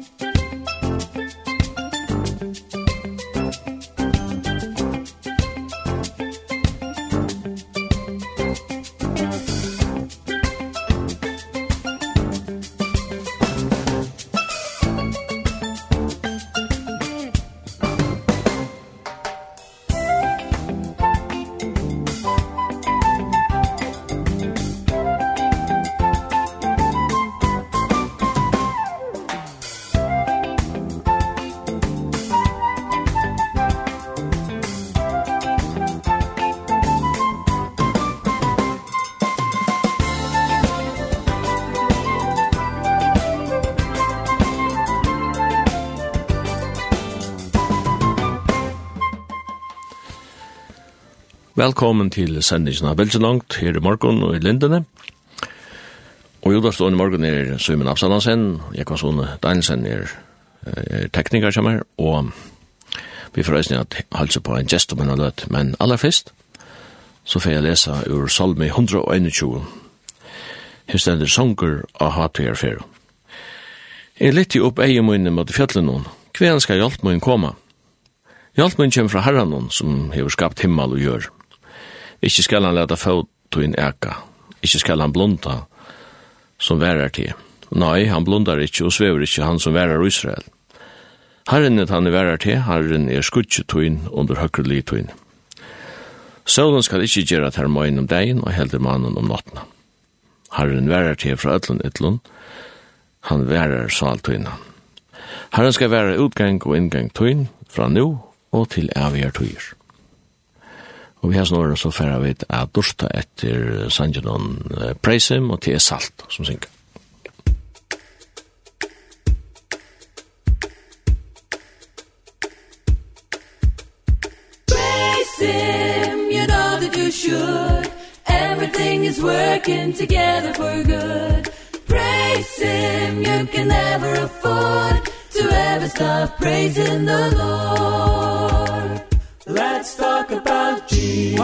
Musik Velkommen til sendingen av langt her i morgen og i Lindene. Og jo, da i morgen er Søymen Absalansen, Jekvason Danielsen er, er tekniker som er, og vi får reisning at halse på en gest om en løt. Men aller først, så får jeg lese ur Salme 121. Her stender sanger av hattøyer fer. Jeg lytter opp eie munne mot fjallet Kven skal hjelpe munne komme? Hjelp munne kommer fra herren som har skapt himmel og gjør. Ikke skal han leta inn eka, ikke skal han blunda som værer til. Nei, han blundar ikke og svever ikke han som værer Israel. Herren er han værer til, herren er skutjetuin under høyre inn. Solen skal ikke gjøre termoin om dagen og helder mannen om nattene. Herren værer til fra ødlen ytlund, han værer innan. Herren skal være utgang og inngang inn fra nå og til avgjør tuir. Og vi har sånn årene så færre vi at dorsta etter Sanjanon Preisim og til Salt som synger. should. Everything is working together for good. Praise Him, you can never afford To ever stop praising the Lord. Let's talk about Jesus,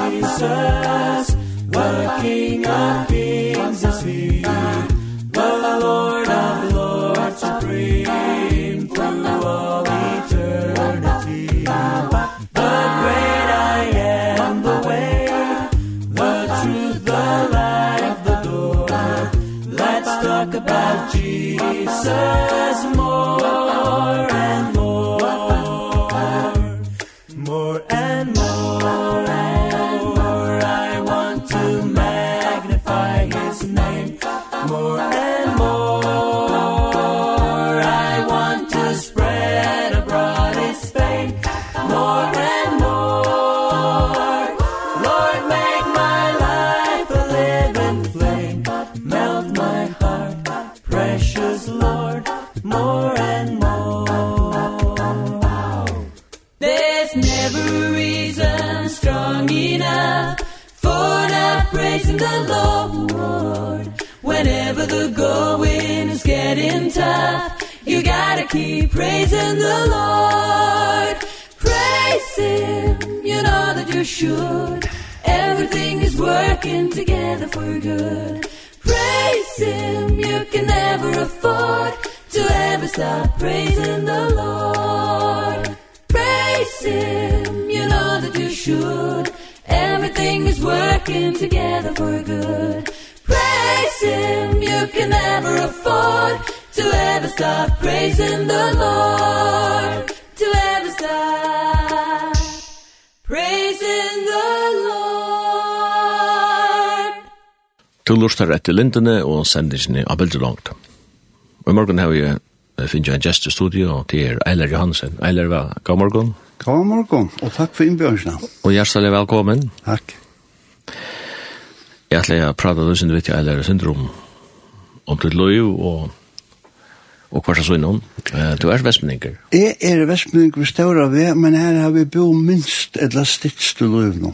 the King of kings is he, the Lord of lords supreme Through the all eternity. The great I am, the way, the truth, the life, the door. Let's talk about Jesus more and for good. Praise Him, you can never afford To ever stop praising the Lord. Praise Him, you know that you should. Everything is working together for good. Praise Him, you can never afford To ever stop praising the Lord. Du lustar etter til lindene og sendisene av bildet langt. Og i morgen har vi finnet en gest i studio, og det er Eiler Johansen. Eiler, hva? God morgen. God morgen, og takk for innbjørnsene. Og hjertelig velkommen. Takk. Jeg ætler å prate sin vitt jeg Eiler syndrom om til løy og og hva er så innom? Du er vestmenninger. Jeg er vestmenninger ved Støra ved, men her har vi bo minst eller til løy nå.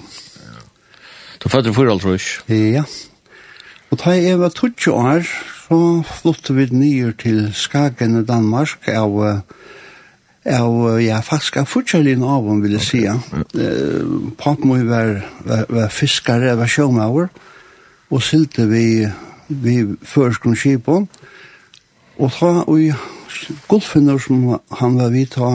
Du fødder for alt, tror jeg. Ja, Og da jeg var 20 år, så flyttet vi nye til Skagen i Danmark av av ja faktisk av fortjellin av om vil jeg si ja. Papmøy var, være, var fiskare, var sjåmauer og sylte vi vi førskron skipon og ta og Gullfinner som han var vidt ta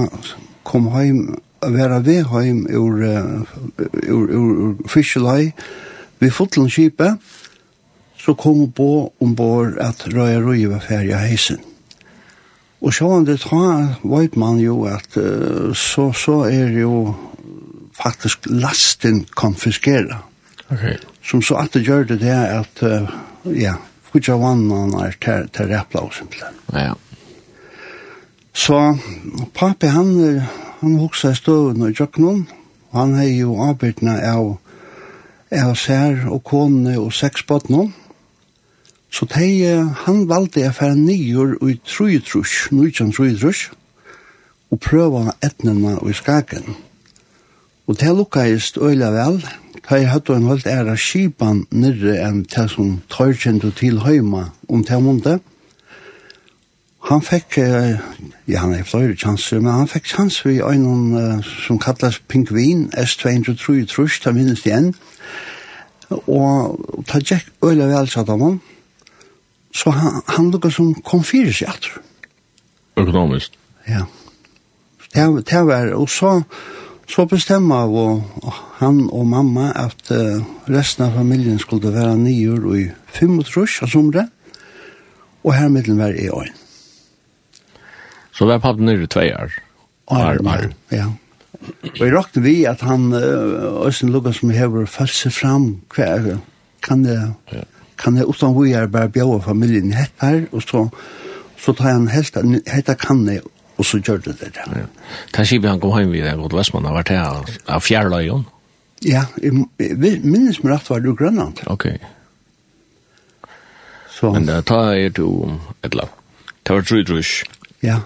kom heim vera vi heim ur, ur, ur, ur, ur vi fotlun skipet så kom hun på ombord at røya røya var ferdig av heisen. Og så han det ta, vet man jo at uh, så, så er jo faktisk lasten konfiskera. Ok. Som så at det gjør det det at, uh, ja, fyrtja vannan er ter, ter rappla og simpelthen. Ja, ja. Så papi han, han hoksa i støvun og jøknun, han hei jo arbeidna av, av sær og kone og seks botnum, Så de, han valgte jeg færre nyer og i trøytrush, nøytjen trøytrush, og prøve etnene i skaken. Og det lukkast øyla vel, da jeg hadde en holdt æra skipan nyrre enn det som tørkjente til høyma om det mundet. Han fikk, ja han er flere chanser, men han fikk chanser i øynene som kallas Pingvin, S203 trus, da minnes igjen. Og ta tjekk øyla vel, satt han om, Så han, han lukket som kom fire seg alt. Økonomisk? Ja. Det, det var, og så, så bestemma og, og han og mamma at uh, resten av familien skulle være nyer og i fem og trus av somre, og her middelen var i øyn. Så var pappen nere tvei år? År, år. Ja. Og jeg råkte vi at han, Øystein Lukas, som hever, følt seg fram, hva kan det... Ja kan jeg utan vi er bare bjøve familien hett her, og så, så tar jeg en helt, hette kan jeg, og så gjør det det. Ja. Ta skipet han kom hjem videre, god Vestmann, har vært her av fjærløyen? Ja, jeg, jeg minnes meg rett var det Grønland. Ok. Så. Men uh, ta er du, et eller annet, ta var trudrush. Ja.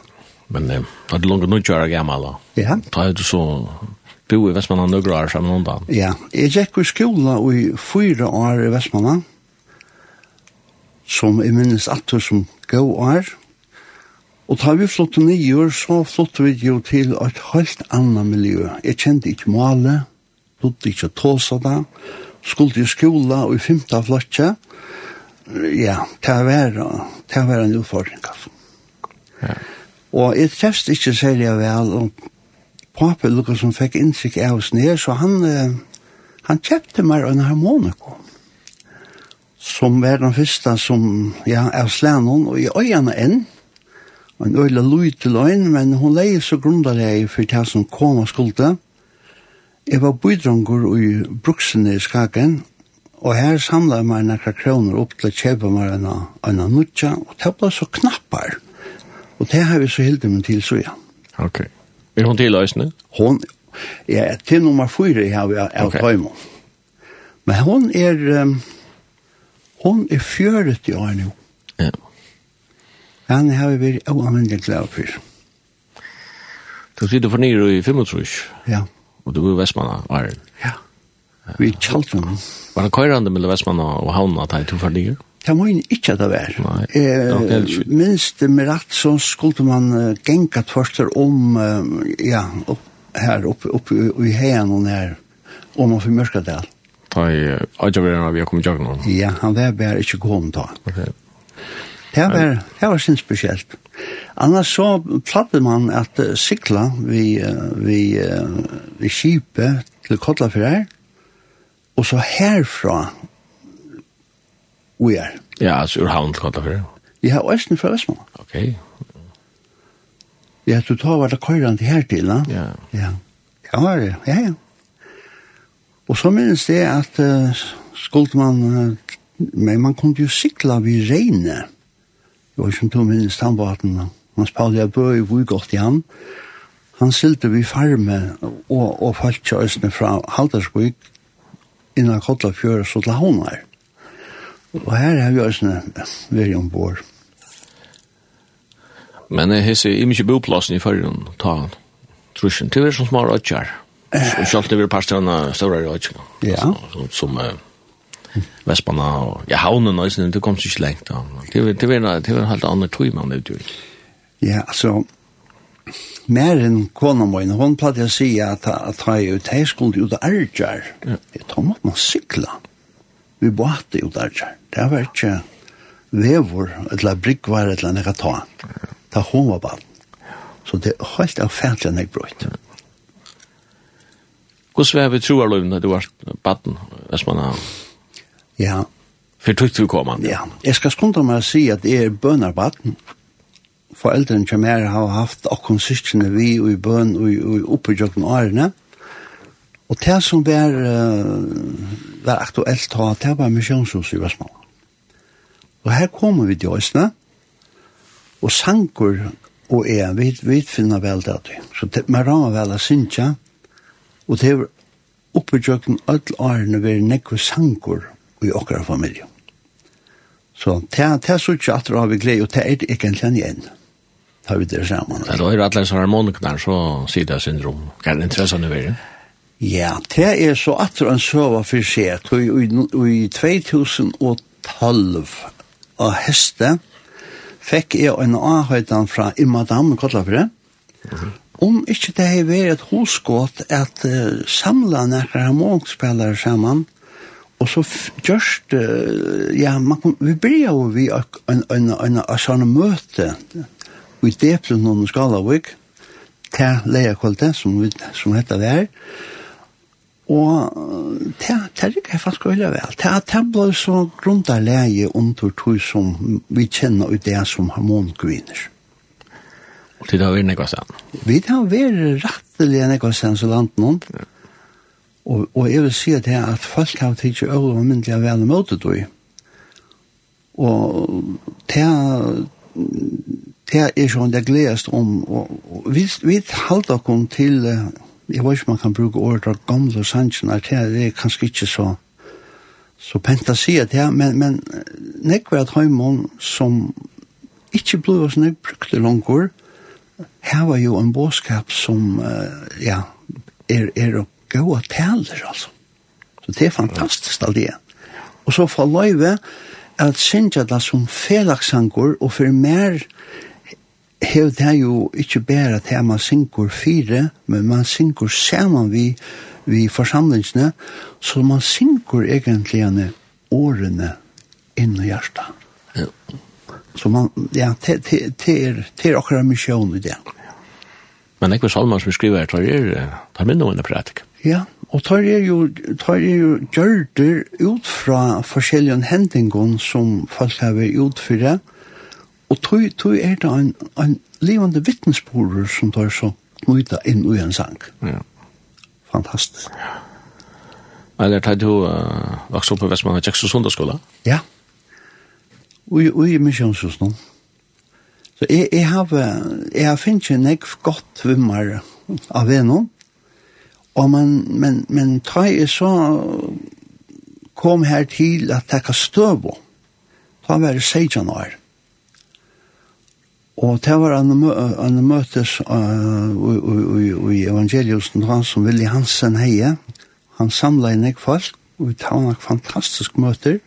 Men det er langt nok å gjøre gammel da. Ja. Ta er du så bo i Vestmanna nøgra år sammen undan. Ja, jeg gikk i skola i fyra år i Vestmanna som jeg minnes at atter som gå er. Og da vi flott nye år, så flott vi jo til et helt annet miljø. Jeg kjente ikke male, flott ikke tåsa da, skulle i skola og i femte flottet. Ja, det var, det var en utfordring. Ja. Og jeg trefst ikke særlig vel, og pappa lukket som fikk innsikt av oss ned, så han, han kjøpte meg en harmonikon som var den første som, ja, er slænen, og i øynene enn, og en øyla lui til øyn, men hun leie så grundarleg for det som kom og skulde. Jeg var bydronger i bruksene i Skagen, og her samla jeg meg nekra kroner opp til å kjøpe meg en av nutja, og det ble så knappar, og det har vi så hilde min til, så ja. Ok. Er hun til øysene? Hun, ja, til nummer fyra har vi av okay. Men hun er... Um, Hon er fjøret i år nå. Ja. Han har vi vært oanvendig glad for. Du sitter for nere i 25 Ja. Og du er Vestmanna, Arjen. Ja. Vi kjalt henne. Var det køyrande mellom Vestmanna og Havna til du for nere? Det må jo ikke det være. Nei, det er eh, minst med rett så skulle man uh, gengat først om, uh, ja, opp, her oppe opp, i heien og her, om man får mørkadel. Mm ta i Adjavirana vi har kommet jakken om? Ja, han var bare ikke kom da. Okay. Det var, det var sin spesielt. Annars så platte man at uh, sikla vi, uh, vi, uh, vi kipet til Kotlafjær, og så herfra vi er. Ja, altså ur havn til Kotlafjær? Ja, østen fra Vestmann. Ok. Ja, du tar hva det køyrande til her til, da. Ja. Ja, ja, var det. Ja, ja. Og så minnes det at uh, skulle man, uh, men man kunne jo sikla vid regnet. Det var ikke to minnes tannbaten. man spalte jeg bøy i Vugått i han. Han silte vi farme og, og falt til østene fra Haldersvig innan Kotlafjøret så til Havnar. Og her har vi østene vært ombord. Men jeg hisser i mykje boplassen i fargen, ta trusjen til er som smar og kjær. Sjalt det vil pasta en større rødgjeng. Ja. Som Vespana og ja, havnen og sånn, det kom så ikke lengt. da. Det var det var, det en helt annen tog man det utgjør. Ja, altså, mer enn kona min, hun platt å si at jeg ut her skulle ut av Arjar. Jeg tar måtte man sykla. Vi båte ut av Arjar. Det var ikke vevor, eller brikkvar, eller nekka ta. Ta hon var bare. Så det er helt avferdelig enn jeg brøyte. Ja. Hvordan var vi troer løyvene du var baden, hvis man har... Ja. For trygt du kom an. Ja. Jeg skal skunde meg å si at jeg er bønner baden. Foreldrene som jeg har haft akkurat syskene vi og i bøn og i oppgjøkken årene. Og det som var, uh, var aktuelt da, det var misjonshus i Vestmål. Og her kommer vi til Øsne, og sanker og er, vi, vi finner vel det. Så det, man rammer vel av Sintja, Og det er oppe i jøkken alle årene vært nekve sanker i okra familie. Så det er så ikke at det har vi glede, og det er det ikke en igjen. Det har vi det sammen. Det er alle som harmonikene, så sier det syndrom. Er det interessant å være? Ja, det er så at det er en søva for seg. I i 2012 av heste fikk jeg en avhøyden fra Imadam Kotlafre, Mm -hmm om ikke det har vært et hosgått at uh, samla nekker harmonikspillere sammen, og så gjørst, uh, ja, man kom, vi blir jo vi en, en, en, en sånn møte i Deplen og Skalavik, til leia kvalitet som, vi, som heter det her, og det det er ikke faktisk veldig vel. Det det ble så grunnt av leie under tog som vi kjenner ut det som harmongviner. Og til det har vært nekva sen. Vi har vært rettelig nekva sen så langt noen. Og, og jeg vil si at, det at folk har tidsi øvla og myndelig av vel møte du. Og det det er sånn det gledest om og, og vi, vi halter oss til jeg vet ikke om man kan bruke ordet av gamle sannsjene det er kanskje ikke så så pent å si det men, men nekva at heimon som ikke ble så nekbrukt langer og her var jo en båskap som, uh, ja, er, er å gå og taler, altså. Så det er fantastisk, alt det. Og så får løyve at synja det som felaksangur, og for mer hev det jo ikke bare at man syngur fire, men man syngur saman vi, vi forsamlingsene, så man syngur egentlig årene inn i hjertet. Ja. Så man, ja, det er akkurat misjon i det. Men ikke salmer som vi skriver, tar er, tar minne under prædik. Ja, og tar er jo, tar er jo gjørder ut fra forskjellige hendingon som folk har vært utfyrre, og tog, tog er det en, en levende vittnesborer som tar så knyta inn i en sang. Ja. Fantastisk. Ja. Eller tar du uh, vokst opp på Vestmanna Kjekse Sundagsskola? Ja. Og i misjonshus nå. Så jeg, jeg har, jeg har finnet ikke nek godt vimmer av vennom, og men, men, men ta jeg så kom her til at jeg kan støve, ta var det 16 år. Og det var en, mø, en møtes uh, i evangeliosen, han som Willi Hansen heie, han samlet nekv folk, og vi tar nok fantastisk møter,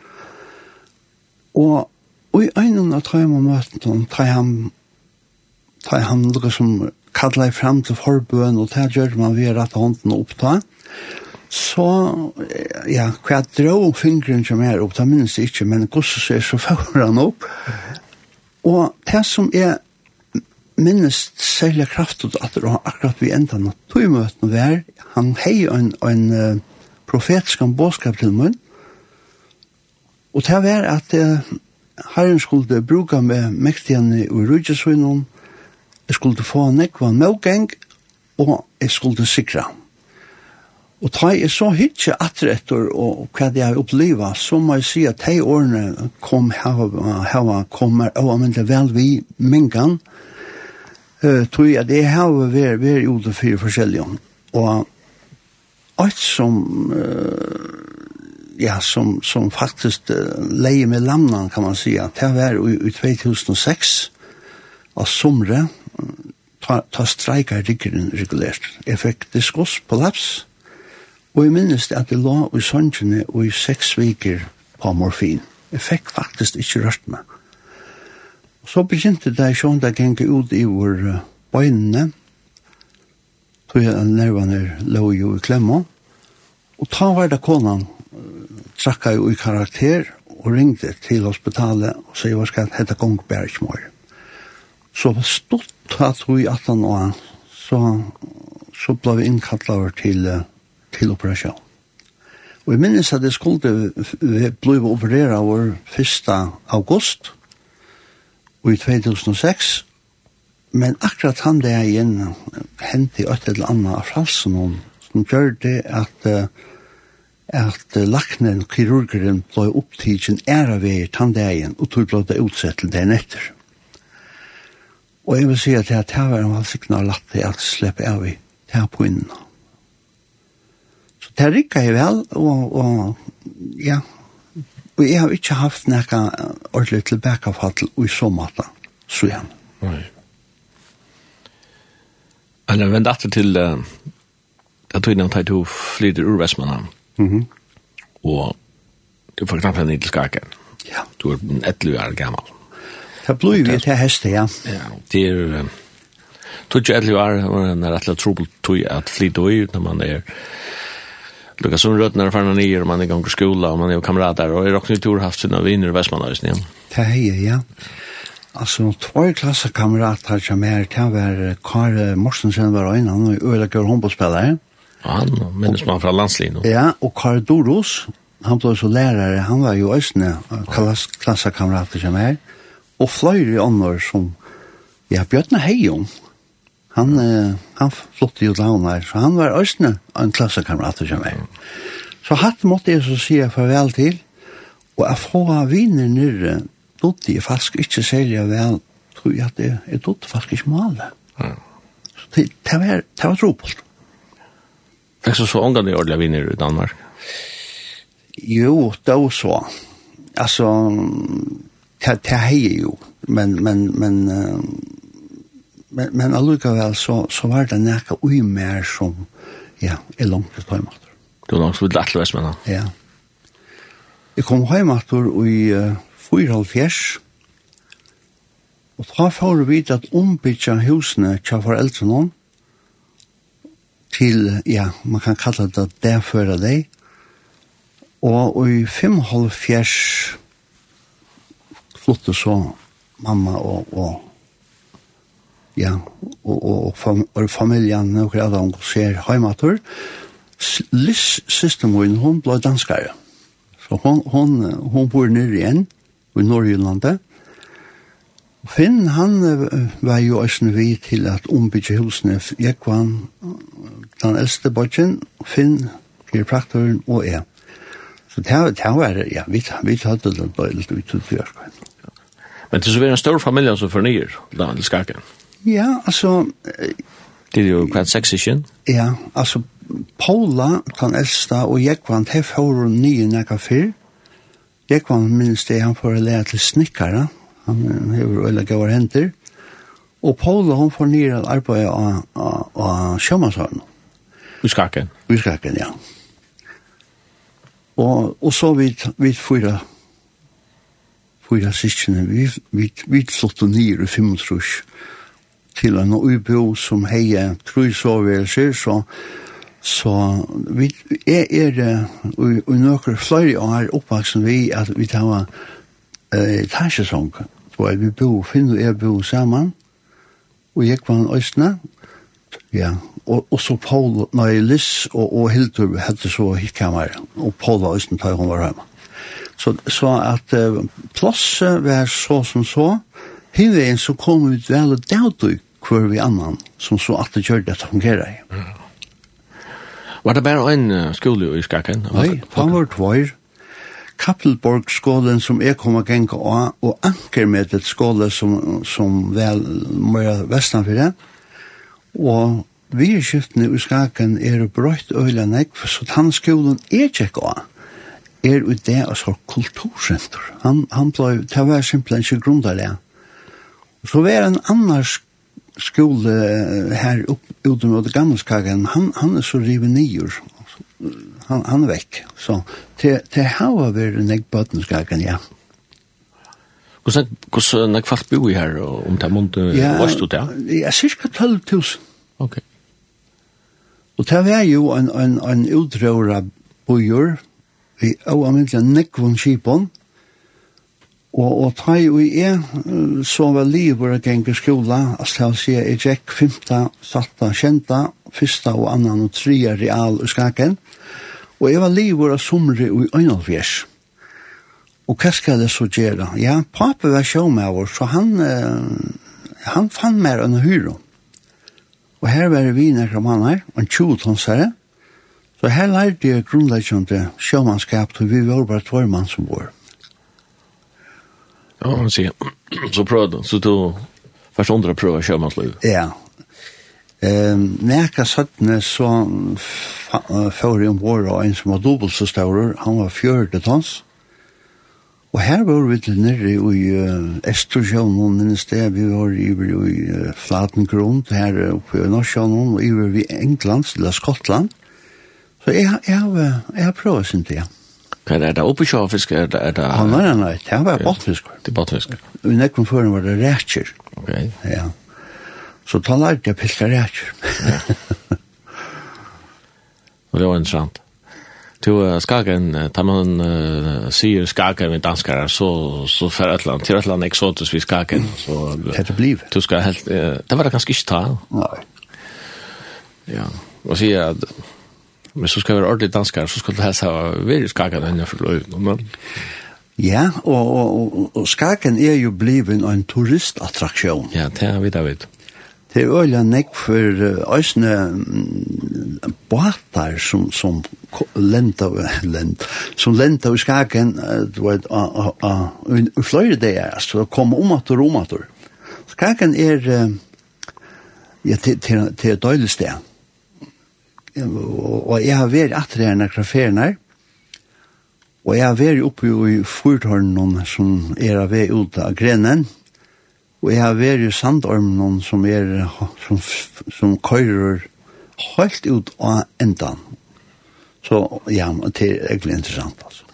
og Og i øynene av tøyma møten, tøy han, tøy han noe som kallar fram til forbøen, og det gjør man ved at hånden oppta, så, ja, hva jeg drå fingeren som er opp, det minnes jeg ikke, men hvordan så er så fører han opp. Og det som er minnes særlig kraftet at det var akkurat vi enda natt tog møten var, han hei en, en uh, profetisk bådskap til munn, og det var at uh, herren skulle bruka med mektigene i rujtjesvinnen, jeg skulle få nekva nøgeng, og jeg skulle sikra. Og ta jeg så hitje atter og hva det jeg oppleva, så må jeg si at de årene kom hava kommer og anvendte vel vi mengan, uh, tror jeg det har vært vært ute for forskjellige. Og alt som uh, ja, som, som faktisk leie med lamnan, kan man säga. Det var i, i 2006, av somre, ta, ta streikar rikkeren regulert. Jeg fikk diskuss på laps, og jeg minnes det at jeg la i sondjene og i seks viker på morfin. Jeg fikk faktisk ikke rørt meg. Så begynte det jeg sånn det gikk ut i vår bøynene, tog jeg nervene lå jo i klemmer, og ta var det konan trakka jo i karakter og ringde til hospitalet og sier hva skal hette gongbær ikke mer. Så stått at vi i 18 år, så, så ble vi innkattlet til, til operasjon. Og jeg minnes at jeg skulle bli opereret over 1. august i 2006, men akkurat han det igjen hendte i et eller annet av fralsen som gjør det at uh, at laknen, kirurgeren, ble opptidgen æra ved tandegjen, og tog ble det utsett til den etter. Og jeg vil si at det her var en valsikna latt det at sleppe av i det her på innen. Så det rikka jeg vel, og, og ja, og jeg har ikke haft noe ordentlig tilbakafall i så måte, så igjen. Nei. Eller vend atter til, uh, jeg tror nevnt at du flyter ur Vestmannen, Mm -hmm. Og du får knapt henne til skaken. Ja. Du er 11 år gammal. Det blir vi til heste, ja. Ja, det er... Tutsi 11 år, og en er rettelig trobult tog at flyt ui, når man er... Lukka som rødt når farna nyer, og man er ganger skola, og man er kamerater, og er okkur tur haft sina viner i Vestmanna, visst ja. Det er, ja. Altså, två klassekamerater som er, det var Kare Morsensen var øyne, han og øyne, og øyne, og øyne, han minnes man fra landslino. Ja, og Kardoros, han ble så lærere, han var jo østene, klass, klassakamrater som er, og fløyre ånder som, ja, Bjørn Heijon, han, eh, han flotte jo til her, så han var østene en klassakamrater som er. Så hatt måtte jeg så si farvel til, og jeg får viner nyrre, dotte jeg faktisk ikke særlig vel, tror jeg at jeg, jeg dotte faktisk ikke male. Mm. Så det, det var, det var trobult. Fikk så så ångan i ordentlig vinner i Danmark? Jo, det var så. Altså, det, det heier jo, men, men, men, men, men allikevel så, så var det nekka ui mer som, ja, er langt til tøymater. Du var langt til atleves med Ja. Jeg kom heimater i uh, 4,5 og da får vi vite at ombytja husene til foreldrene, og til, ja, man kan kalla det derføra deg, og i 5,5 flytte så mamma og, og ja, og, og, og, fam, og familien og grad av ser heimater. Liss siste min, hun ble danskare. Så hun, hun, hun bor nere igjen, i Norrjyllandet. Finn, han var jo også vi til at ombygge husene. Jeg var den eldste bodgen, Finn, kiropraktoren og jeg. Så det var, ja, vi, vi tatt det på eldst ut til fjør. Men det er så var en stor familie som fornyer, da, til skaken? Ja, altså... Det er jo kvart seks ikke? Ja, altså, Paula, den eldste, og Jekvann, de får nye nekka fyr. Jekvann minnes det han får lære til snikkere, han hever øyla gavar henter. Og Paula, hon får nye arbeid av, av, av sjømannshavnen. I skakken? I skakken, ja. Og, og så vidt, vidt fyra, fyra sikkene, vi, vi, vi slått og nyr i fimmtrush til en ubo som heie trusovelse, så, så vi er, er det, og, og nøkker flere år oppvaksen vi, at vi tar eh, tasjesong, og vi bo, finner og jeg bo sammen, og jeg var en østene, ja, og, og så Paul, nei, Liss og, og Hildur hette så hittkammer, og Paul var østen til hun var hjemme. Så, så at uh, plasset var så som så, hivveien så kom vi ut vel og daudøy hver vi annan, som så at det gjør det at fungerer. Mm. Var det bare en uh, skole i Skakken? Nei, han var tvær. Kappelborg-skålen som jeg kom og gengå av, og anker med et skole som, som vel mer det, og vi er skiftene i skaken er brøyt øyla nekv, så tannskolen er tjekk av er i det altså kultursenter. Han, han ble, det var simpelthen ikke grunnlig. Så var en annars skole her opp, ute mot gammelskagen, han, han er så rive nyer. Han, han er vekk. Så til, til hava var det nekv bøtenskagen, ja. Hvordan hvordan nekv kvart bo i her om det måned? det? ja, cirka 12 000. Ok. Og det var jo en, en, en utrøra bojur, vi av amintlig nekvun kipon, og, og ta jo i e, så var livet å genge skola, altså jeg vil si, jeg gikk femta, satta, kjenta, fyrsta og annan og tria real i skaken, og jeg var livet å sumre i Øynalfjers. Og hva skal jeg så gjøre? Ja, pappa var sjåmøver, så han, eh, han fann mer enn hyrom. Og her var vi nekker mannar, en 20-tonsare. Så her lærte jeg grunnleggjende sjåmannskap til vi var bare tvær mann som bor. Ja, han sier. Så prøvde du, så du først andre prøve sjåmannsliv. Ja. Um, nekka sattne så får jeg ombord av en som var dobbelt så større, han var 40 tons. Og her var vi til nere i uh, Estorsjønnen, minnes det, vi var iver i uh, Flatengrund, her oppe i Norsjønnen, og iver vi England, til Skottland. Så jeg, jeg, jeg, jeg har prøvd sin det, ja. Hva er det, er det oppe sjåfisk? er det... Er det Han var en nøyt, det var botfisk. Det er botfisk. I nekken før var det rætjer. Ok. Ja. Så ta lærte jeg pilka rætjer. Ja. Og det var interessant till skagen tar man uh, ser skagen med danskar så så för ett land till ett land exotiskt vi skagen så det blev du ska helt uh, det var det ganska ta nej ja Og så är men så ska vi ordentligt danskar så skulle det här så vi skagen den för löv men Ja, og, og, og, og Skagen er jo blivet en turistattraksjon. Ja, det er vi, David. Det er øyla nekk for øysene båtar som, som lenta, lent, som lenta i skaken, du vet, i fløyre det er, altså, kom om at og om at skagen er, ja, til, til, til et døylig sted. Og jeg har vært at det er nekra ferien og jeg har vært oppe i fyrtårnen som er av vei ut av grenen, og jeg har vært i sandormen som er, som, som køyrer helt ut av endan. Så ja, det er egentlig interessant altså.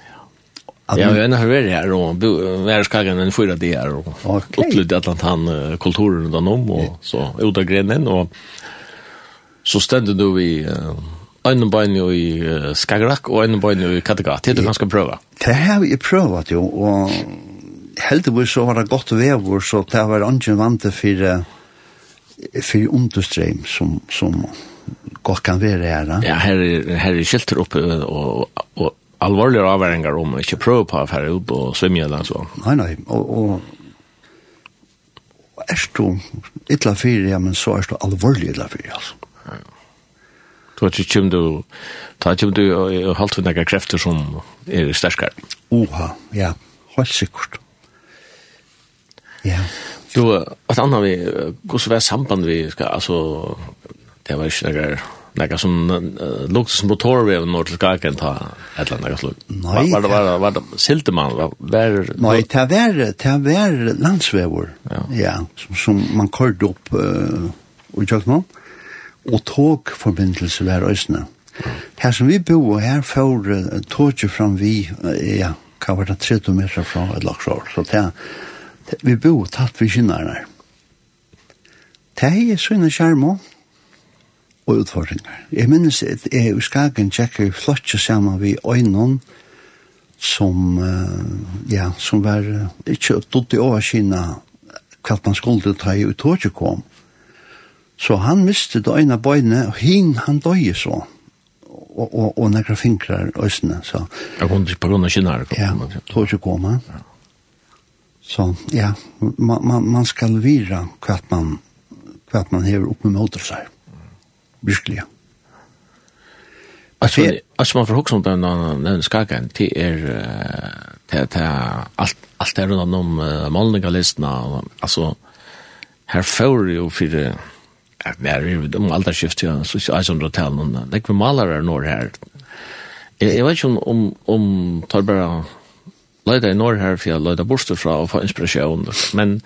At ja, vi har vært her, og vi har skagget en fyra der, og okay. opplevd at han uh, kulturen rundt om, og så ut av grenen, og så stendte du i uh, en bein jo i uh, Skagrak, og en bein jo i Kattegat. Det er du ganske prøva. Det har vi prøvet jo, og heldigvis så var det godt vevor, så det var ikke vant til for, for understrøm som, som godt kan være her. Da? Ja, her, er, her er skilter oppe og, og, allvarliga alvorlige om å ikke prøve på å fære ut og svimme eller så. Nei, nei, og, og, og er du ytla fyrir, ja, men så er du alvorlig ytla fyrir, altså. Ja, ja. Så at kjem du, ta kjem du og for nekka krefter som er sterskare. Oha, ja, helt sikkert. Ja. Jo, at anna vi, hvordan er samband vi, skal, altså, det var ikke noe Nei, som uh, lukte som motorvev når til skaken ta et eller annet slutt. Nei. Var det, var det, var det silte man? Var, var, Nei, det var, det var landsvever, ja, ja som, som man kørte opp uh, og i kjøkkenen, og togforbindelse var øsene. Ja. Her som vi bo, her får uh, toget fram vi, uh, ja, hva var det 30 meter fra et laksår, så det, det vi bo tatt vi kinnerne. Det er sånne skjermer, og utfordringar. Jeg minnes at jeg i Skagen tjekker flotje saman vi øynon som, uh, ja, som var uh, ikke dutt i år hva man skulle ta i utåret kom. Så han miste det øyne bøyne, og hin han døye så. Og, og, og nekra fingrar øsne, så. Jeg kom til på grunn av kinnar. Ja, tåret kom han. Ja. Så ja, man, man, man skal vira hva man, hva man hever opp med motor seg virkelig. Alltså alltså man får också om den den skakan till er till till allt allt är runt om uh, målningarlistorna alltså här får ju för det när vi de allt skift ja, så så som det tal någon det vi målar norr här jag vet ju om om om tar bara i norr här för jag leida borster fra och få inspiration men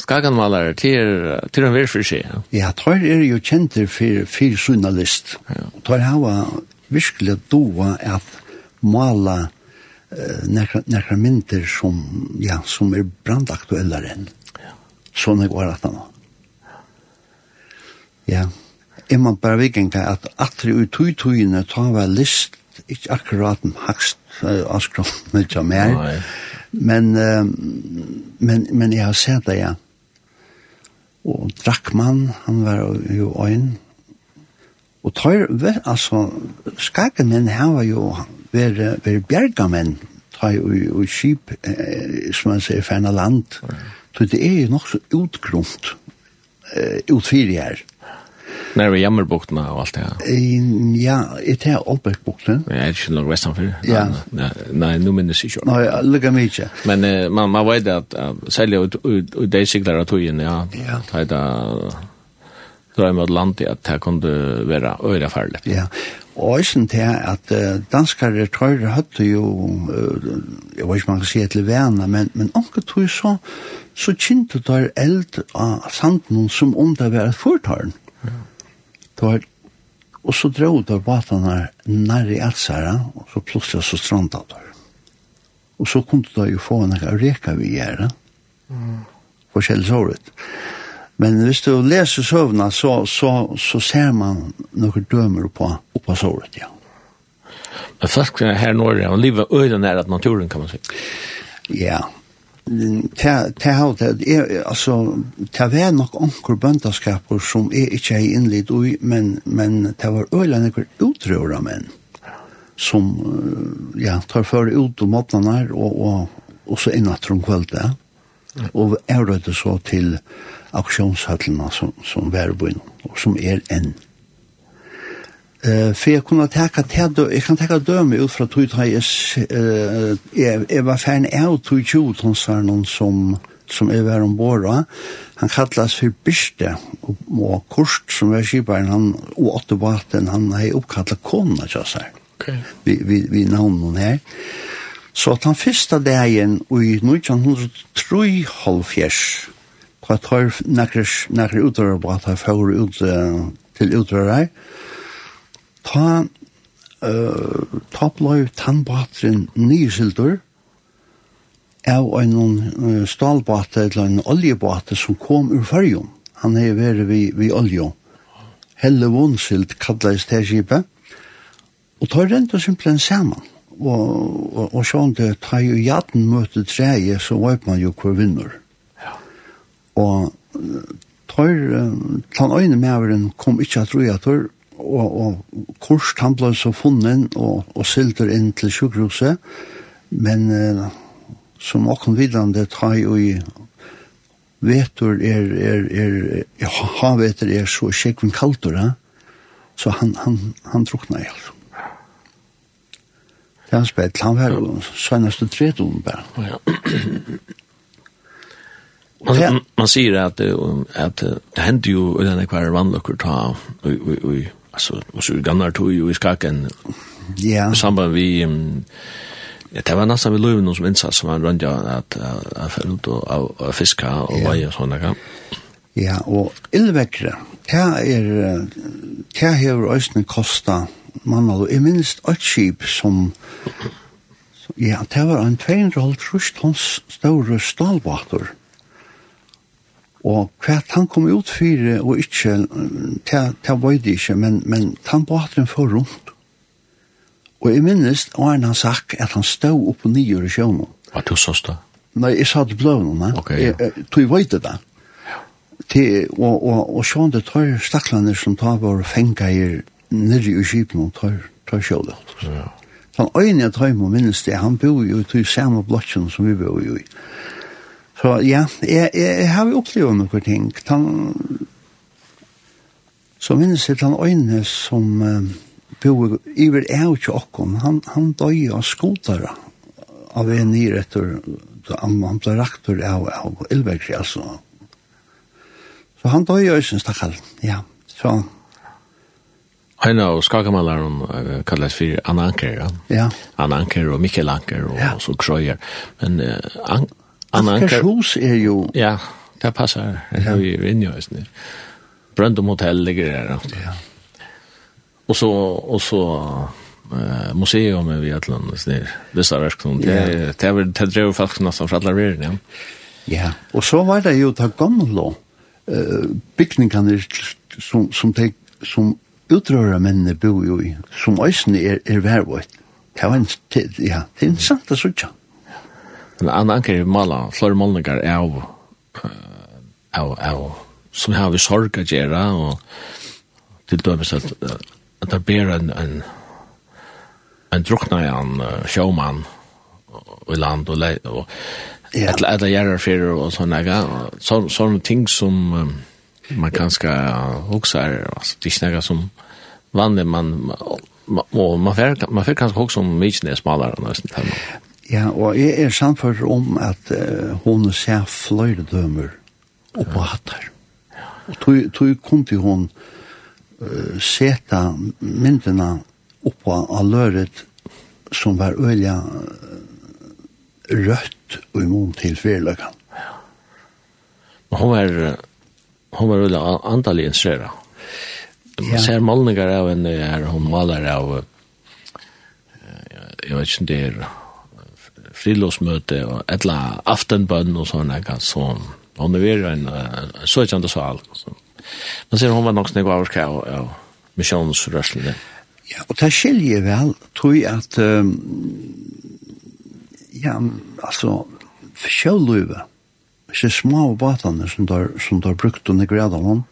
Skaganmalar til til en verfri seg. Ja, tøyr er jo kjenter for for journalist. Ja. Tøyr hava virkelig doa at mala eh, nekra, nekra mynter som, ja, som er brandaktuellere enn. Ja. Sånn jeg var at han Ja, jeg må bare vikenka at atri ui tui tøyene tar vel list, ikke akkurat en hakst uh, avskrått mykja mer. Nei Men, uh, men, men jeg har sett det, ja. Og Drakman, han var jo øyn. Og tøyr, altså, skakemenn her var jo være, være bjergamenn, jo og, og skip, eh, som man sier, ferna land. Så det er jo nok så utgrunt, eh, utfyrig her. Ja När vi jammer bukterna och allt det här. Ja, det är Olberg bukten. Ja, det är inte nog västan för. Ja. Nej, nu minns jag inte. Nej, lika mycket. Men man man vet att uh, sälja ut ut ut de cyklar att ju ja. Ja. Det är då är mot landet att det kunde vara öra farligt. Ja. Og eisen til at uh, danskare trøyre høtte jo, uh, jeg vet ikke om man kan si etter vana, men, men omke tog så, så kjente der eld av sanden som om det var et fortaren. Ja. Tar, og så drog der båtene nær i Atsara, og så plutselig så stranda der. Og så kom det da jo få en reka vi gjør, mm. forskjellig Men hvis du leser søvna, så, så, så ser man noen dømer på, på såret, ja. Men fiskene her i Norge, og livet øyne er at naturen, kan man si. Ja, det har det altså ta vær nok onkur bøndaskaper som er ikkje har innlit ui men, men ta var øyla nekker utrøra menn som ja, tar for ut om åpnene og, og, og så innatt om kvöldet og er det så til aksjonshattene som, som var og som er enn. Eh för jag kunde ta ta jag kan ta döme ut från tog jag eh jag jag var fan out tog ju hon sa någon som som är var ombord va. Han kallas för Biste och och Kurst som är skiparen han och åtta båten han har uppkallat konna så så. Okej. Vi vi vi namn hon her. Så at han första dagen i 1903 halvfjärs nekker nakres på at han för ut till utover ta uh, ta blei tannbatren nysildur av en uh, stalbate eller en oljebate som kom ur färjum. Han er vært vi, vi olje. Helle vonsild kallades det skipet. Og ta rent og simpelthen saman. Og, og, og sånn det, ta jo jaden møte treje, så vet man jo hvor vinner. Ja. Og tar, uh, tan øyne meveren kom ikkje at roja tar, og, og kurs han ble så funnet og, og silter inn til sjukhuset, men eh, som åkken vidande tar jo i vetur er, er, er, er havetur er så sjekven kaltur, eh? så han, han, han drukna i alt. Det han spett, han var jo seneste tredom bare. Ja. Man, man, man sier at, at det hendte jo i denne kvar vannløkker ta i, i, i altså, og så gannar tog jo i skaken. Ja. I samband vi, ja, det var nesten vi løy noen som innsats som han rønte at jeg fell ut og fiska og yeah. vei og sånne, ja. Ja, og illvekkere, det er, det har øyne kosta mann, og jeg minst et skip som, ja, det var en 2,5 tons store stalbater, Og hva han kom ut for, og ikke, det var det ikke, men, men han båten for rundt. Og jeg minnes, og han har sagt at han stod opp og nye i sjøen. Hva du så da? Nei, jeg sa det bløvnene. Ok, ja. Jeg jeg, tog veit det da. Til, og, og, og sjøen det tar staklene som tar vår fengeier nere i skipen og tar, tar sjøen. Ja. Han øyne jeg tar med minnes det, han bor jo i samme blokken som vi bor jo i. Så ja, jeg, jeg, jeg har jo opplevd noen ting. Han, så minnes jeg den øyne som uh, bor iver er jo ikke. Han, han døy av skotere av en nyr etter han, han ble raktor av, av Elbergri, altså. Så han døy av øyne stakkall, ja. Så Ein av skakamallaren uh, kallas fyrir Anna Anker, ja? Ja. Anna Anker og Mikkel Anker og, ja. og så Krøyer. Men uh, An Anna Anker. Anker hus er jo... Ja, det passer. Det er vi inne i høysen. Brøndum Hotel ligger der. Ja. Og så, og så uh, museum er vi et eller annet snill. Det er verskene. Det, det, det, det drev folk nesten fra alle verden, ja. Ja, og så var det jo det gamle uh, bygningene som, som, te, som utrører mennene bor jo i, som øysene er, er vervet. Det var en, ja, det er en sant å sitte. Men han anker mala flore målningar av av av som har vi sorg å gjøre, og til dømes at, at det blir en en en druckna en showman i land og, le, og ja. et eller järar för og sånne, så sånne ting som man kanske också er, altså, det snäga som vanlig man man man får man får kanske också mycket smalare nästan Ja, og jeg er samført om at uh, hun ser flere dømer oppe ja. hattar. Og tog, tog kunne hun uh, seta myndene oppå av løret som var ølja rødt og imot til fyrløkken. Ja. Men hun var, hun var ølja antallig instruera. Man ja. ser malningar av en her, hun maler av, jeg vet ikke om det er, frilåsmøte og et eller annet aftenbønn og sånne, så hun er en søkjende sal. Men sier hun var nok snakk av hva av misjonsrørslene. Ja, og det skiljer vel, tror jeg at um, ja, altså sjøløyve, ikke små båtene som der, som der brukt under gradene,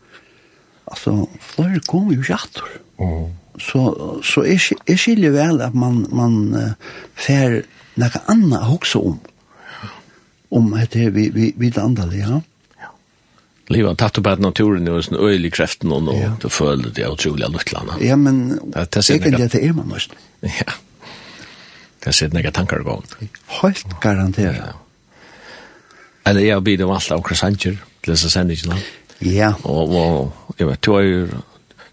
altså flere kommer jo ikke atter. Mm. Så, så jeg, jeg skiljer vel at man, man uh, fer nekka anna hoksa om. Om at det vi, vi, vi det andre, ja. Livan tatt upp att naturen är en öjlig kreften og ja. du føler det otroliga luttlarna. Ja, men det, det egentligen det er man også. Ja. Det sitter några tankar igång. Helt garanterat. Ja. Eller jeg blir det alla av krasanger til disse sendingene. Ja. Og, og jeg vet, du har jo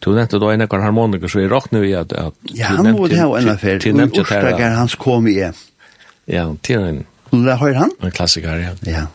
Du nevnte da en ekkar harmoniker, så jeg råkner vi at... at ja, han må det ha en affær. Du nevnte det her. Hans kom i Ja, det er en... Høyre han? En klassiker, ja. Ja.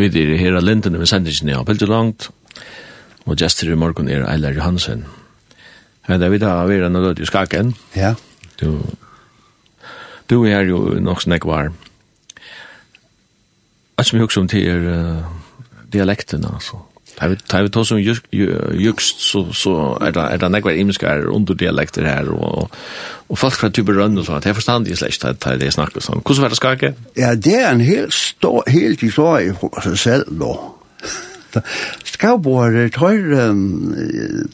Vi er her av Linden, vi sender ikke ned av Pilti Langt, og gestur i morgen er Eilar Johansen. Her er vi da vi er noe i skaken. Ja. Du, du er jo nok snakk var. Alt som jeg husker om til er uh, dialekten, altså. Tar vi ta som jukst, så, så er det, er det nekvar imenskar underdialekter her, og, Og folk fra typer rønn og sånt, jeg forstand i slett at det er snakket sånn. Hvordan var det skake? Ja, det er en helt stor, helt historie for seg selv nå. Skavbåre, tøyre,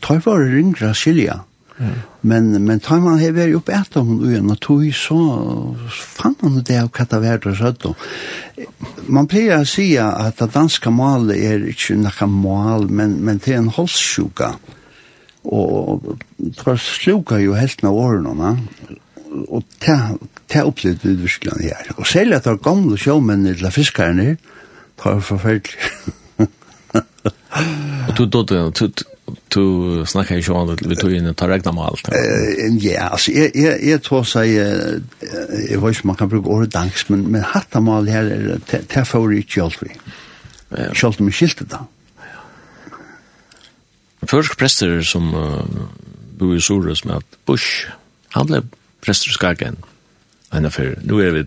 tøyre ringre Silja. Mm. Men, men tar man her vært opp etter om uen, og tog så fann man det av katta vært og søtt. Man pleier å si at det danske malet er ikke noe mal, men, men det er en holdsjuka. Mm Og det sluka jo helt av årene, og det opplevde vi virkelig her. Og selv at det var gamle sjåmennene til fiskerne, det var forferdelig. Og du då du du snackar ju om att vi tog in och räkna med allt. Ja, altså jag jag jag tror seg jag jag vet man kan bruka ordet dansk men men hatta mal här det för i Chelsea. Chelsea med skiltet där. Først prester som uh, bor i Sorus med at Bush, han ble prester i Skagen. Enn for, nå er vi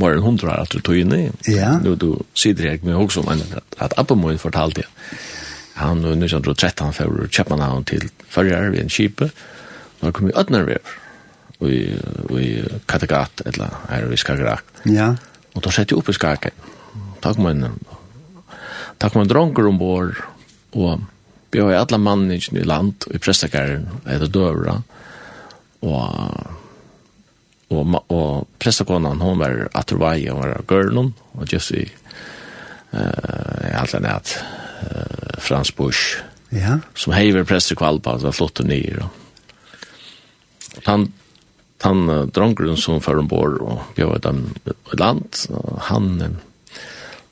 bare en hundra at du tog inn i. Ja. Nå du sider jeg med også om enn at, at Abba Moin fortalte jeg. Han var 1913 for Kjepmanhavn til Førjar ved en kipe. Nå kom vi Ødnervev og i, i Kattegat, eller her i Skagrak. Ja. Og da sette jeg opp i Skagen. Takk man, takk man dronker ombord, og Vi har alla mannen i land i prestakaren, är døvra. Og, og, och och prästakonan hon var att hun var gørnum, og just i eh alltså at, uh, Frans Busch. Ja. Som hever prästakvalpa så flott ni Og Han han drönkren som för ombord og bjør dem ett land han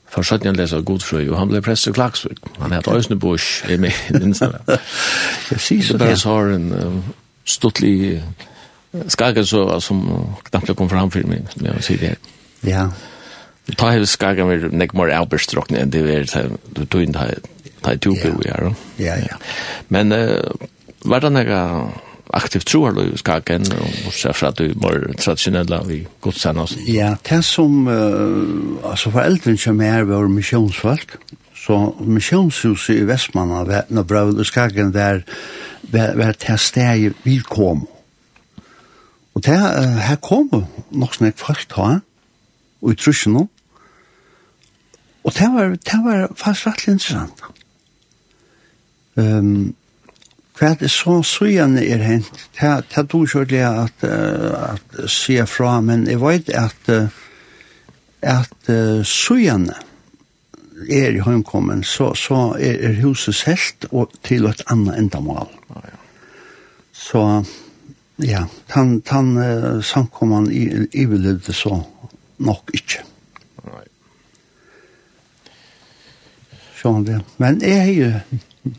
for så han leser godfrøy, og han ble prest i Klagsvik. Han heter Øysne Bush, jeg med minst. Jeg sier så bare så har en um, stortlig så, som knapt kom fram for meg, som jeg sier det her. Ja. Ta hele skaga med nek mer alberstrokne enn det er du tog inn det ta ta tu på ja. Ja ja. Men eh var det nega aktiv troarløy skaken, og særfra du mer traditionella i godstjenast? Ja, det som, uh, altså foreldren som er var missionsfolk så missionshuset i Vestmanna, når Bravel og Skagen der, var, var det steg vi kom. Og det, uh, her kom nok som jeg først har, og i trusjonen, og det var, det var faktisk rett interessant. Um, Hva er det så søgjende er hent? Det er det at, at se fra, men jeg vet at, at søgjende er i høymkommen, så, så er, er huset selt og til et annet endamål. Så ja, han, han uh, samkommer i, i vilde så nok ikke. Nei. Sånn det. Men jeg er jo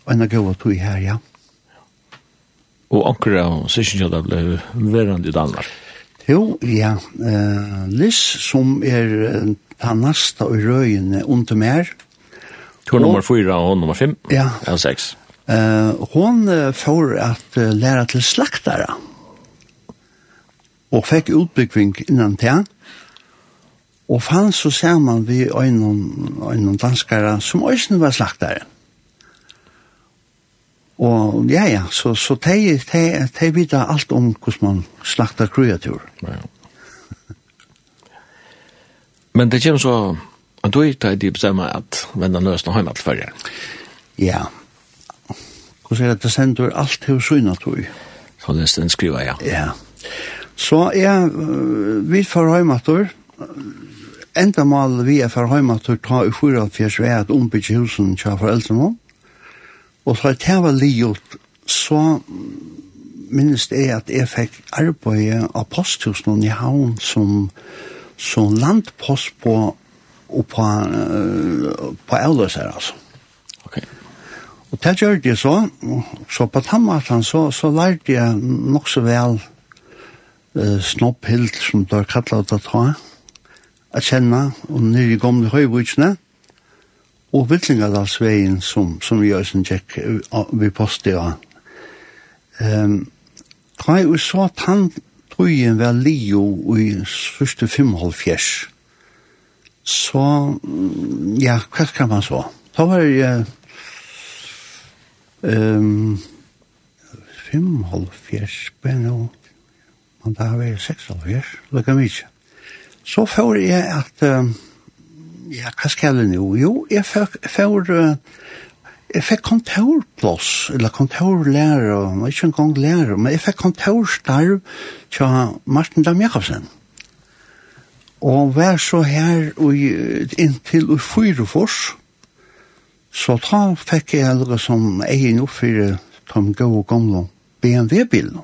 en av gode tog her, ja. Mm og anker av Sissinjada ble verand i Danmark. Jo, ja. Uh, Liss, som er panasta og røyene under mer. Tur nummer 4 og nummer 5? Ja. Ja, 6. Uh, hon uh, får at uh, læra til slaktare og fikk utbyggving innan til og fann så ser man vi øynon, øynon danskare som øysen var slaktare. Mm Og ja, ja, så, så de, de, de vet alt om hvordan man slakter kreatur. Ja. Men det kommer så, at du tar de bestemmer at vennene løsene har alt førre. Ja. Hvordan er det, det sender alt til syne, tog? Så det er den skriver, ja. Ja. Så jeg, vi får hjemme, Enda mal vi er for hjemme, ta i 44 er at ombygge husen til foreldrene, Og så det var livet, så minnes jeg at jeg fikk arbeid av posthusen i havn som, som landpost på og på, uh, på avløsere, altså. Ok. Og det gjør det så, så på tammaten så, så lærte jeg nok så vel uh, snopphild, som det er kallet å ta, å kjenne, og nye gamle høyvutsene og Vittlingadalsveien som, som vi også tjekk vi postet av. Um, Kai og så at han tøyen var lio i sørste 5,5 så, ja, hva kan man så? Da var jeg um, 5,5 men nå man da var jeg 6,5 lukka mykje. Så får jeg at um, ja, hva skal jeg nå? Jo, jeg fikk, for, jeg fikk kontorplass, eller kontorlærer, og ikke engang lærer, men jeg fikk kontorstarv til Martin Dam Jakobsen. Og vær så her og, inntil og fyre fors, så da fikk jeg noe som jeg nå for de gode gamle BMW-bilene.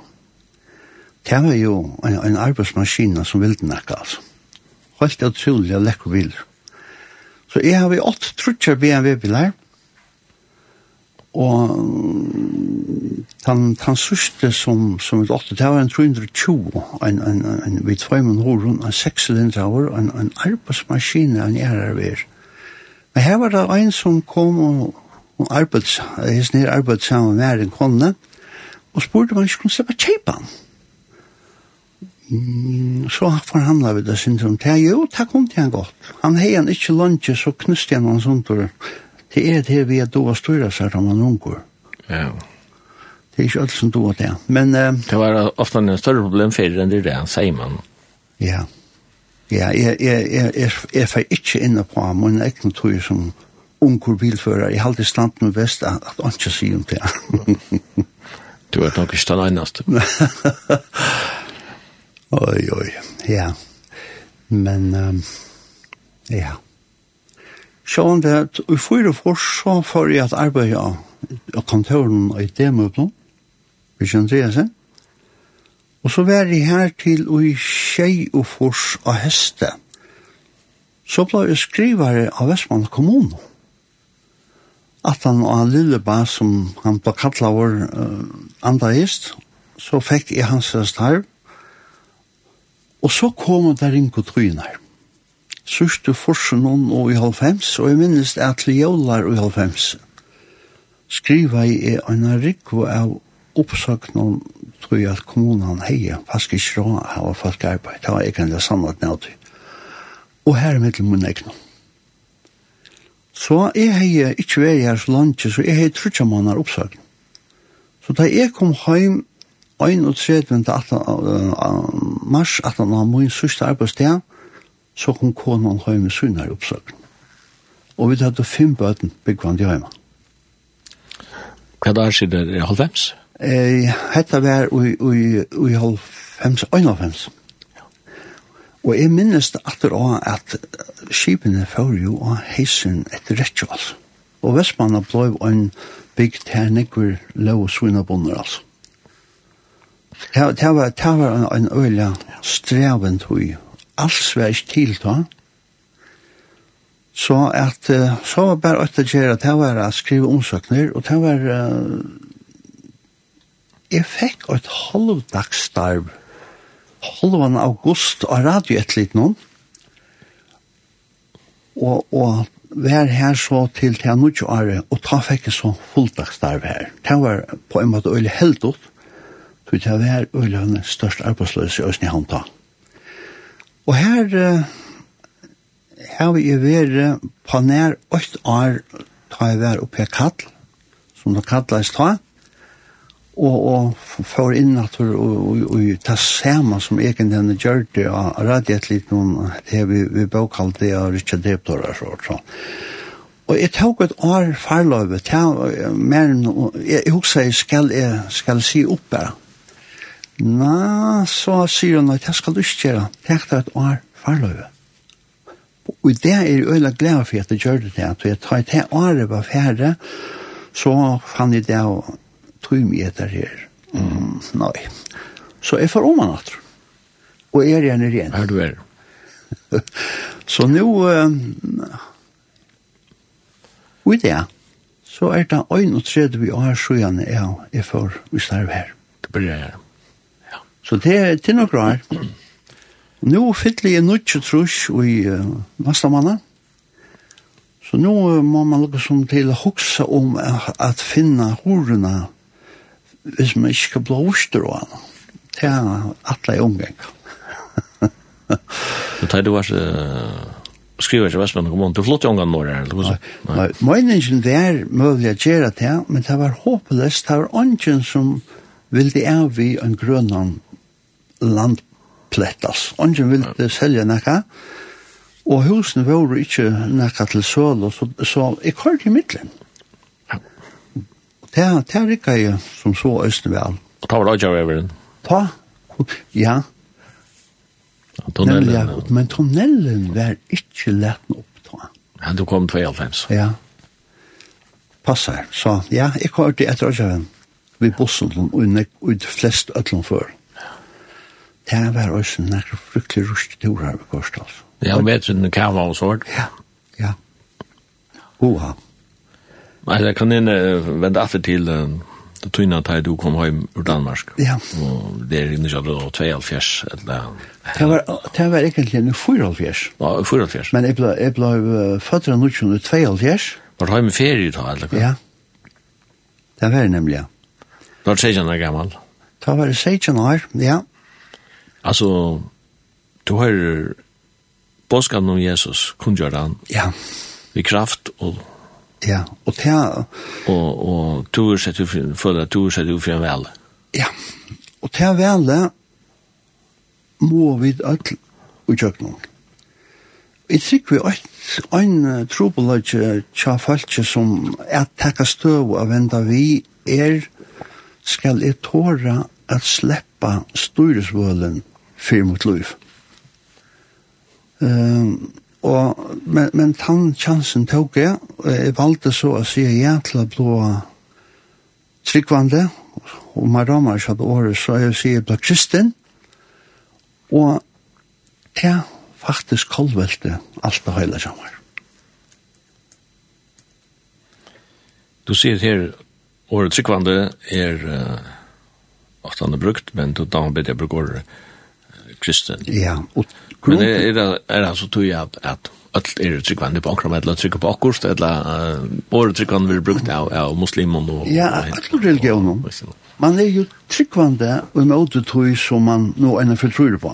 Det var jo en, en arbeidsmaskine som ville nekka, altså. Helt utrolig lekker biler. Så jeg har vi åtte trutcher BMW-biler, og han han sørste som som et åtte det var en 320 en en en vi tvei mun horun en seks cylindraur en en arbeidsmaskin en RRV. Men her var det en som kom og og arbeids, his nær arbeids sammen med en konne og spurte om han skulle slippe kjeipa han. Mm, så forhandla vi det sin som det, jo, det kom til han godt. Han hei han ikke lunge, så knuste han han sånt, og Det er det vi er då å styra seg om han unger. Ja. Det er ikke alt som då det. Men, uh, det var ofte en større problem for enn det der, sier man. Ja. Ja, jeg, jeg, jeg, jeg, jeg får ikke inne på ham, men jeg kan tro som unger bilfører. Jeg har alltid stand med vest at han ikke sier om det. du er nok ikke den eneste. Oi, oi, ja. Men, um, ja. Sjån det at i fyra for så får jeg at arbeid av kontoren og i demøblen, vi kjenner det seg. Og så var jeg her til og i tjei og fors av heste. Så ble jeg skrivare av Vestmann kommune. At han og han lille ba som han ble kattla vår uh, andre hest, så fikk jeg hans starv Og så kom det inn trynar. Sørste forsen om og i halvfems, og jeg minnes det at til jævlar og i halvfems. Skriva i en rikvo av oppsakna tror jeg at kommunen heier faktisk ikke råd av folk arbeid. Det var egentlig en det nødt Og her er mitt min egnom. Så jeg heier ikke vært her så langt, så jeg heier trutja måneder oppsakna. Så da jeg kom heim 31. mars, at han var min sørste arbeidsdag, så kom konan høyme synar oppsøkken. Og vi hadde fem bøten byggvann i heima. Hva da er siden er halvfems? Eh, hette var i halvfems, øynalfems. Og jeg minnes det atter av at skipene fører jo av heisen etter rettjål. Og vestmanna ble en bygd her nekker løv og svinabonder, altså. Det var, det var en, en øyla streven tog. Alls var ikke til da. Så at, så var bare at det gjør at det var å skrive omsøkner, og det var, uh, jeg fikk et halvdagstarv, halvan august av radio et litt noen, og, og vær her så til til 90 året, og ta fikk jeg så fulldagstarv her. Det var på en måte øyla heldt ut, Så det var Øljan størst arbeidsløse i Østene Hanta. Og her har vi i vært på nær 8 år da jeg var oppe i Kall, som det kalles ta, og, og får inn at og, og, og ta samme som egen denne gjør det, og radiet litt noen, det vi, vi bøkalt det av Richard Deptor, og så, så. Og jeg tok et år farløyve, mer enn, jeg husker jeg skal, jeg skal si opp bare, Nå, så sier hun at jeg skal ikke gjøre. Takk til et år farløyve. Og det er jeg øyla glad for at jeg gjør det til. Jeg tar til året var ferdig, så fann jeg det og tog meg etter her. Mm, nei. Så jeg får om han at. Og jeg er gjerne igjen. Her du er. så nå, og i det så er det 31 år siden jeg, jeg får vi starve her. Det blir jeg her. Så det er til noe greier. Nå fyller jeg nødt til trus i uh, neste. Så nå må man lukke som til å huske om at finne horene hvis man ikke skal blå oster og annet. Det er alle omgang. Men tar du var så skriver ikke Vestland kommunen, du flott i omgang når det er, eller hva så? Nei, meningen det er mulig å gjøre det, men det var håpløst, det var ånden som ville av i en grønland land plettas. Ongen ville selja nekka, og husene var ikke nekka til søl, så, så jeg kvar i midtelen. Ja. Det, det ikke jeg som så østene vel. Og ta var det Ta, ja. tunnelen. Nemlig, ja. Men tunnelen var ikke lett opp ta. Ja, du kom 92. Ja. Passar, så ja, jeg kvar til etter Vi bussen og i flest øtlom før. Ja det var også nekker fryktelig ruske turer ved altså. Ja, han vet sin kava og sånt. Ja, ja. Oha. Nei, jeg kan inn uh, vende after til uh, det tøyna at du kom hjem ur Danmark. Ja. Og det er inne kjadre da, 72 eller... Det var, det var egentlig en 74. Ja, 74. Men jeg ble, jeg ble født av 1972. Var du hjem i ferie da, eller hva? Ja. Det var det nemlig, ja. Da var det 16 år gammel. Da var det 16 år. Ja. Altså, du har påskapen om Jesus, kun gjør han. Ja. I kraft og... Ja, og det. Og, og du har sett ut føler at du har sett ut for en vel. Ja, og til er vele må vi alt utjøkning. Jeg tror vi alt en trobeløyde tja falske som er takka støv og enda vi er skal jeg tåra at sleppa styresvølen fyrir mot liv. Um, og, men, men tann chansen tok jeg, og jeg valgte så å si ja til å blå tryggvande, og man rammer seg det året, så jeg sier blå kristen, og det faktisk kolvelte alt det hele sammen. Du sier her, året tryggvande er uh, ofte han brukt, men du da bedre bruker året kristen. Ja, og Men er, er, det, er det altså tog at, at alt er tryggvandi på akkurat eller trygg på akkurat eller åre tryggvandi vil brukt av, av muslimon og... Ja, öll religionen. Man er jo tryggvandi og møte tog som man nå enn fortrur på.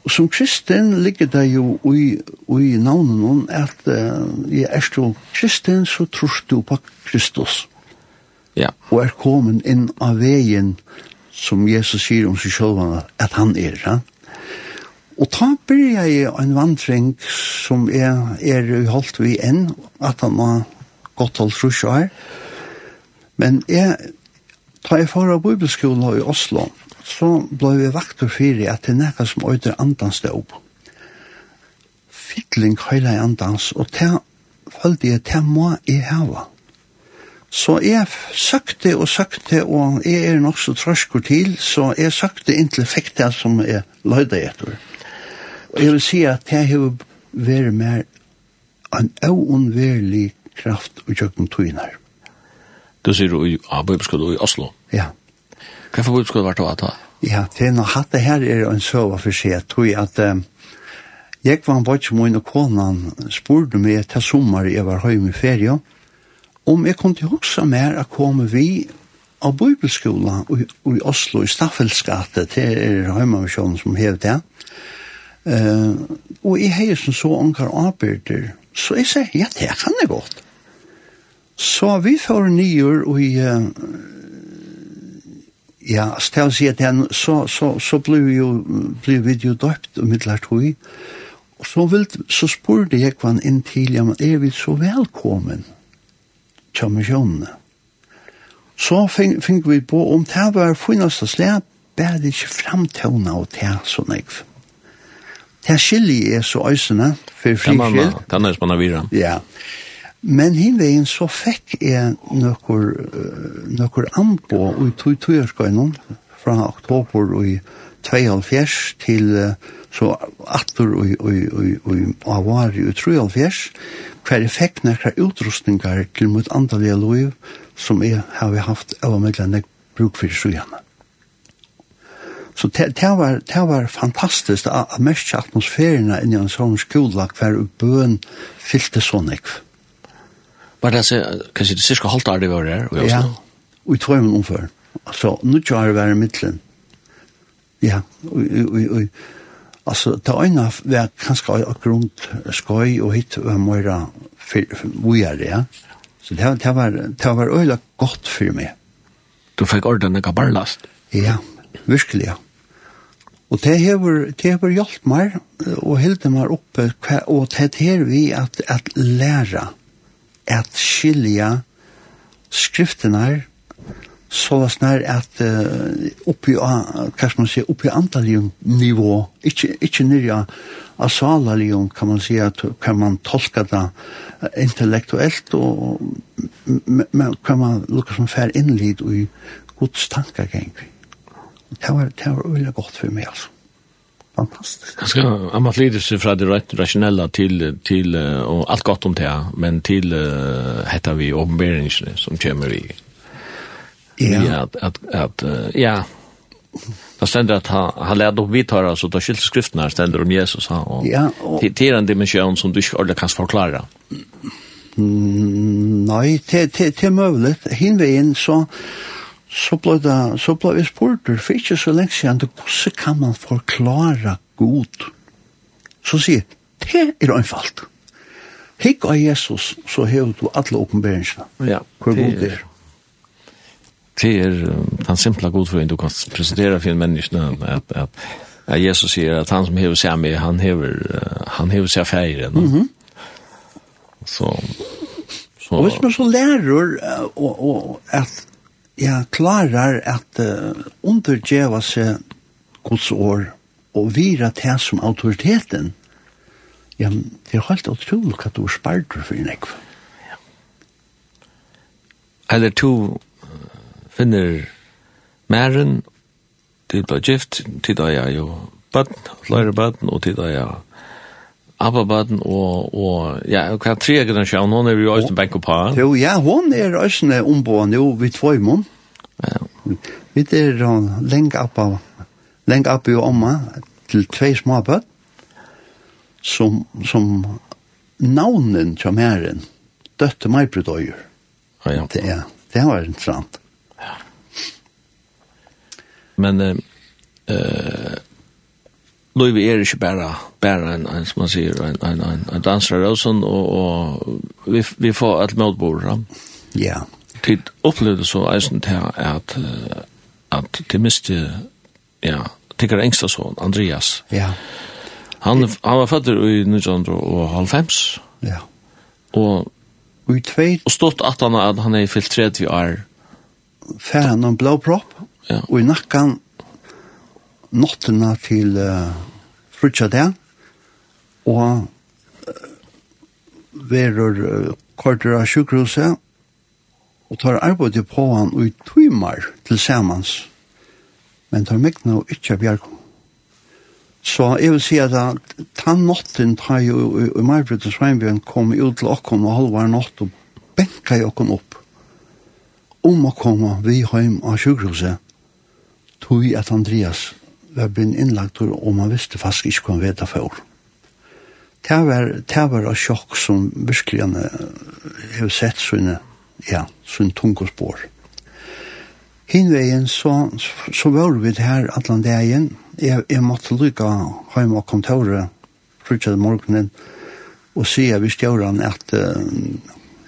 Og som kristen ligger det jo i, i navnet noen at uh, jeg er stå kristen, så tror du på Kristus. Ja. Og er kommet inn av veien til som Jesus sier om seg selv at han er. Ja? Og ta blir jeg en vandring som er, er holdt vi enn, at han har gått holdt trus her. Men jeg, da jeg får av bibelskolen i Oslo, så ble vi vakter fyrir at det er noe som øyder andans det opp. Fittling høyla i andans, og det følte jeg, det må jeg hava. Mm Så jeg søkte og søkte, og jeg er nok så trøsker til, så jeg søkte inntil fikk det som jeg løyde etter. Og jeg vil si at jeg har vært mer en øvnverlig kraft og kjøkken tøyner. Du sier du i har bøybeskått i Oslo? Ja. Hva for bøybeskått var det å ta? Ja, det er noe hatt det her er en søva for seg, tror jeg at um, jeg var en bøybeskått min og konan spurte meg til sommer jeg var høy med ferie, om jeg kunne huske mer å komme vi av bibelskola i i Oslo, i Staffelsgate, til er Høymavisjonen som hevde det. Uh, og jeg heier som så anker arbeider, så jeg sier, ja, det kan det godt. Så vi får nyer og i, uh, ja, stedet at det, så, så, så ble vi jo, ble vi jo døpt og midler tog i. Og så, vil, så spurte jeg hva han inn til, ja, men er vi så velkommen? Ja kjamisjonene. Så fink, fink vi på om det var finnast å slett, bare ikke fremtøvna og det sånn jeg. Det skilje er så øysene, for friskilt. Det er man har vira. Ja. Men hinvegen så fikk jeg nøkker, nøkker anbå i tog togjerskøynen fra oktober i 72 til så atter og i avar i 73 hver jeg fikk nekra utrustningar til mot andalige loiv som jeg har haft av og mellom nek bruk for sjøene. Så det, det, var, det var fantastisk at mest atmosfæren inni en sånn skola hver bøen fyllte sånn ekv. Var det kanskje det cirka halvt år det var der? Ja, og i tvøymen omfør. Altså, nu tjar var i midtelen. Ja, og, og, og, og Alltså ta ena var kanskje ett grund skoj och hit var mera vujere, ja. Så det, det var det var øyla godt for meg. Du fikk ordna ikke barlast? Ja, virkelig, ja. Og det hever, det hever hjulpet meg og hilde meg oppe, og det her vi at, at lære, at skilja skriftene så var snær at uh, oppi, uh, hva skal man si, oppi antallig nivå, ikke, ikke nirja asalalium, kan man si, at, kan man tolka det intellektuelt, og men, kan man lukka som fær innlid i gods tankageng. Det var, det var veldig godt for meg, altså. Fantastisk. Jeg skal amma seg fra det rasjonella til, til og alt godt om det, men til uh, hetta vi åpenberingsene som kommer i Ja, at, at, at uh, ja, Da stender at han, han lærte opp vidtar, altså da skilte skriftene her stender om Jesus. Han, og ja, og... Det er en dimensjon som du ikke ordentlig kan forklare. Mm, nei, det er mulig. Hinveien så, så ble det, så ble vi spurt, for ikke så lenge siden, hvordan kan man forklare god? Så sier det er anfalt. Hikk av Jesus, så hever du alle åpenberingsene. Ja, hvor god det er det er den simpla godføring du kan presentere for en menneske at, at, at Jesus sier at han som hever seg med, han hever, han hever seg feire. Mm -hmm. Så Så. Og hvis man så lærer og, og, at jeg klarer at uh, undergjeva seg Guds år og vira til som autoriteten, ja, det er helt utrolig at du er spart for en ekv. Eller to finner mæren, til ble gift, til da jeg jo bøtten, flere bøtten, og til da jeg Abba bøtten, og, og ja, hva tre generasjon, hun er jo også bank på. Jo, ja, hun er også ombående jo vid Tvøymon. Ja. Vi er lenge opp av, lenge opp i omma til tve små bøtt, som, som navnen som er døtte meg på døyer. Ja, ja. Det, ja, det var interessant men eh uh, Louis er ikke bare, bare en, en, som man sier, en, en, en, en danser og sånn, og, og vi, vi får et møtbord, ja. Ja. Tid opplevde så eisen til at, at de miste, ja, tikkere engste sånn, Andreas. Ja. Han, han var født i 1995. ja. og, og, og stått at han, at han er fyllt 30 år, fer han en blå propp, ja. og i nakkan nottena til uh, frutja den, og uh, verur uh, korter av sjukhuset, og tar arbeidet på han og i tøymar til samans, men tar mekna og ikkje bjerg. Så jeg vil si at ta notten tar jo i Marbrit og Sveinbjørn kom ut til okkom og halvar nott og benka i okkom opp om å komme vi hjem av sjukhuset, tog at Andreas var blitt innlagt og man visste faktisk ikke hva han vet av før. Det var, det var et sjokk som virkelig har sett sine, ja, sine tunge spår. Hinveien så, så var vi her alle dagen. Jeg, jeg måtte lykke hjemme av kontoret fruttet morgenen og sier vi stjøren at uh,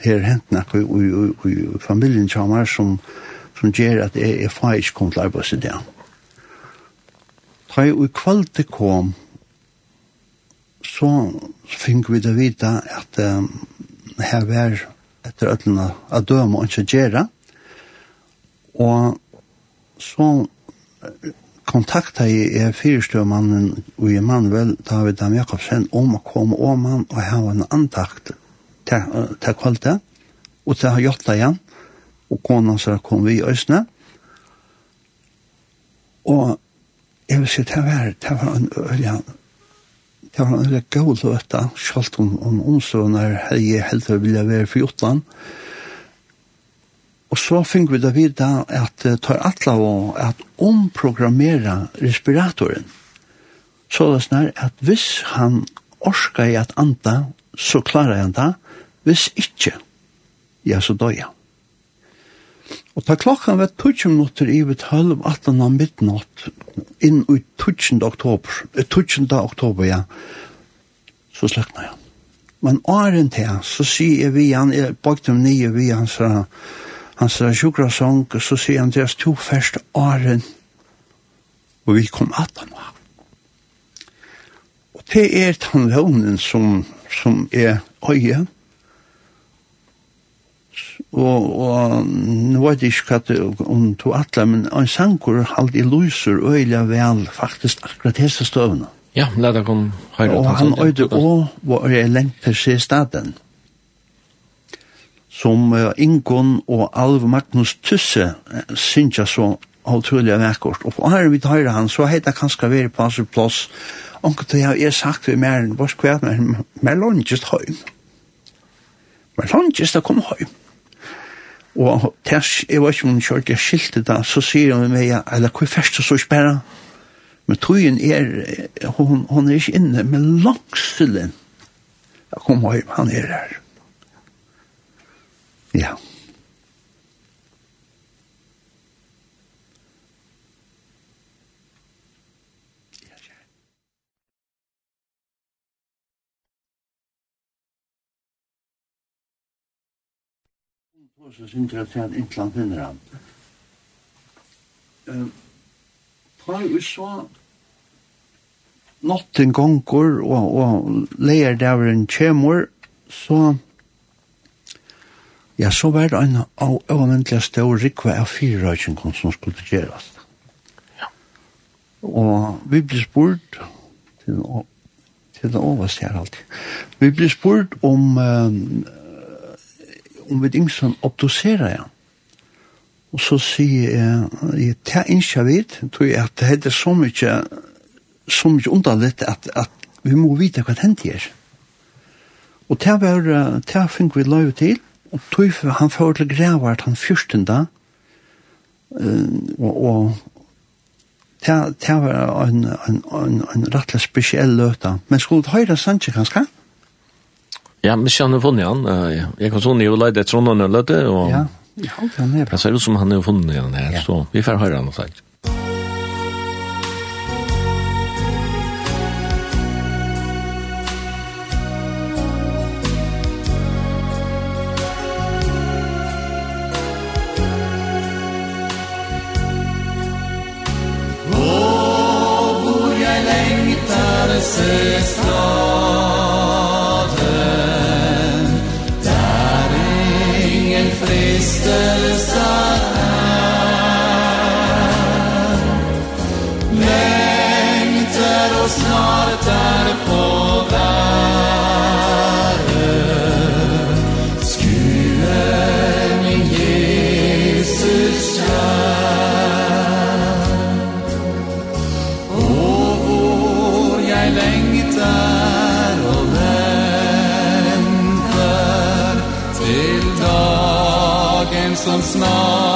her hent nok i, i, i, i familien kommer som, som gjør at jeg, jeg får ikke kom til arbeids i det. Da jeg i kvalitet kom, så fikk vi det vite at um, her var etter øtlene at døme og ikke gjøre. Og så kontakta jeg er fyrstømannen og i Manuel David Dam Jakobsen om å komme om han og ha en antakt til kvalitet, og til har gjort det igjen, og kona så kom vi i Øsne, og jeg vil si, det var, det var en øye, det var en øye god løte, selv om, om omstående her, jeg helt vilja være for Jotland, Og så fikk vi da vite at uh, tar atla og at omprogrammera respiratoren. Så det er at hvis han orskar i at anta, så klarar han det. Hvis ikke, ja, så døg han. Og ta klokkan var tutsi minutter i ved tølv 18 av midnatt inn i 20. oktober, 20. oktober, ja, så sløkna jeg. Men åren til han, så sier jeg vi han, jeg bakte meg nye vi han, så han sier sjukrasong, så sier han til oss to første åren, og vi kom at han var. Og det er den løgnen som, som er øye, og, og nå vet jeg ikke hva om to atler, men en sanker halde i lyser øyla vel faktisk akkurat hese støvna. Ja, la det kom høyre. Og han øyde og var jeg lengt til se staden, som uh, Ingon og Alv Magnus Tusse synsja så utrolig vekkort. Og her vi tar han, så heter det kanskje vi på hans plass, Onkel til jeg har sagt vi mer enn vårt kvæt, men mer lønnes høy. Men lønnes da kom høy. Og tæs, jeg var ikke om hun kjørte, jeg skilte da, så sier hun meg, eller hva er først så spørre? men tøyen er, hun, hun er ikke inne, men langstillen, jeg kom hjem, han er her. Ja. Ja. og så synes jeg til at Intland finner han. Ta i så notten gonger og, og leier der en kjemur, så ja, så var det en av øvendelig stor rikve av fire røykjengen som skulle gjøres. Ja. Og vi ble spurt til, til det overste her alltid. Vi ble spurt om um, om vi ikke sånn obduserer jeg. Og så sier jeg, jeg tar ikke vidt, tror jeg at det er så mye, så mye underligt at, at vi må vite hva det hender her. Og det var, det fikk vi lov til, og tog han får til grævart han fyrsten da, og, og det var en, en, en, en rettelig spesiell løte. Men skulle du høre Sanchez kanskje? Ja. Ja, men ikke han har funnet han. Jeg kan sånn, jeg leide etter noen løte, og... Ja, ja, han er bra. Det ser ut som han har funnet han her, så vi får høre han og sagt. Åh, hvor jeg lengter seg Jesu namn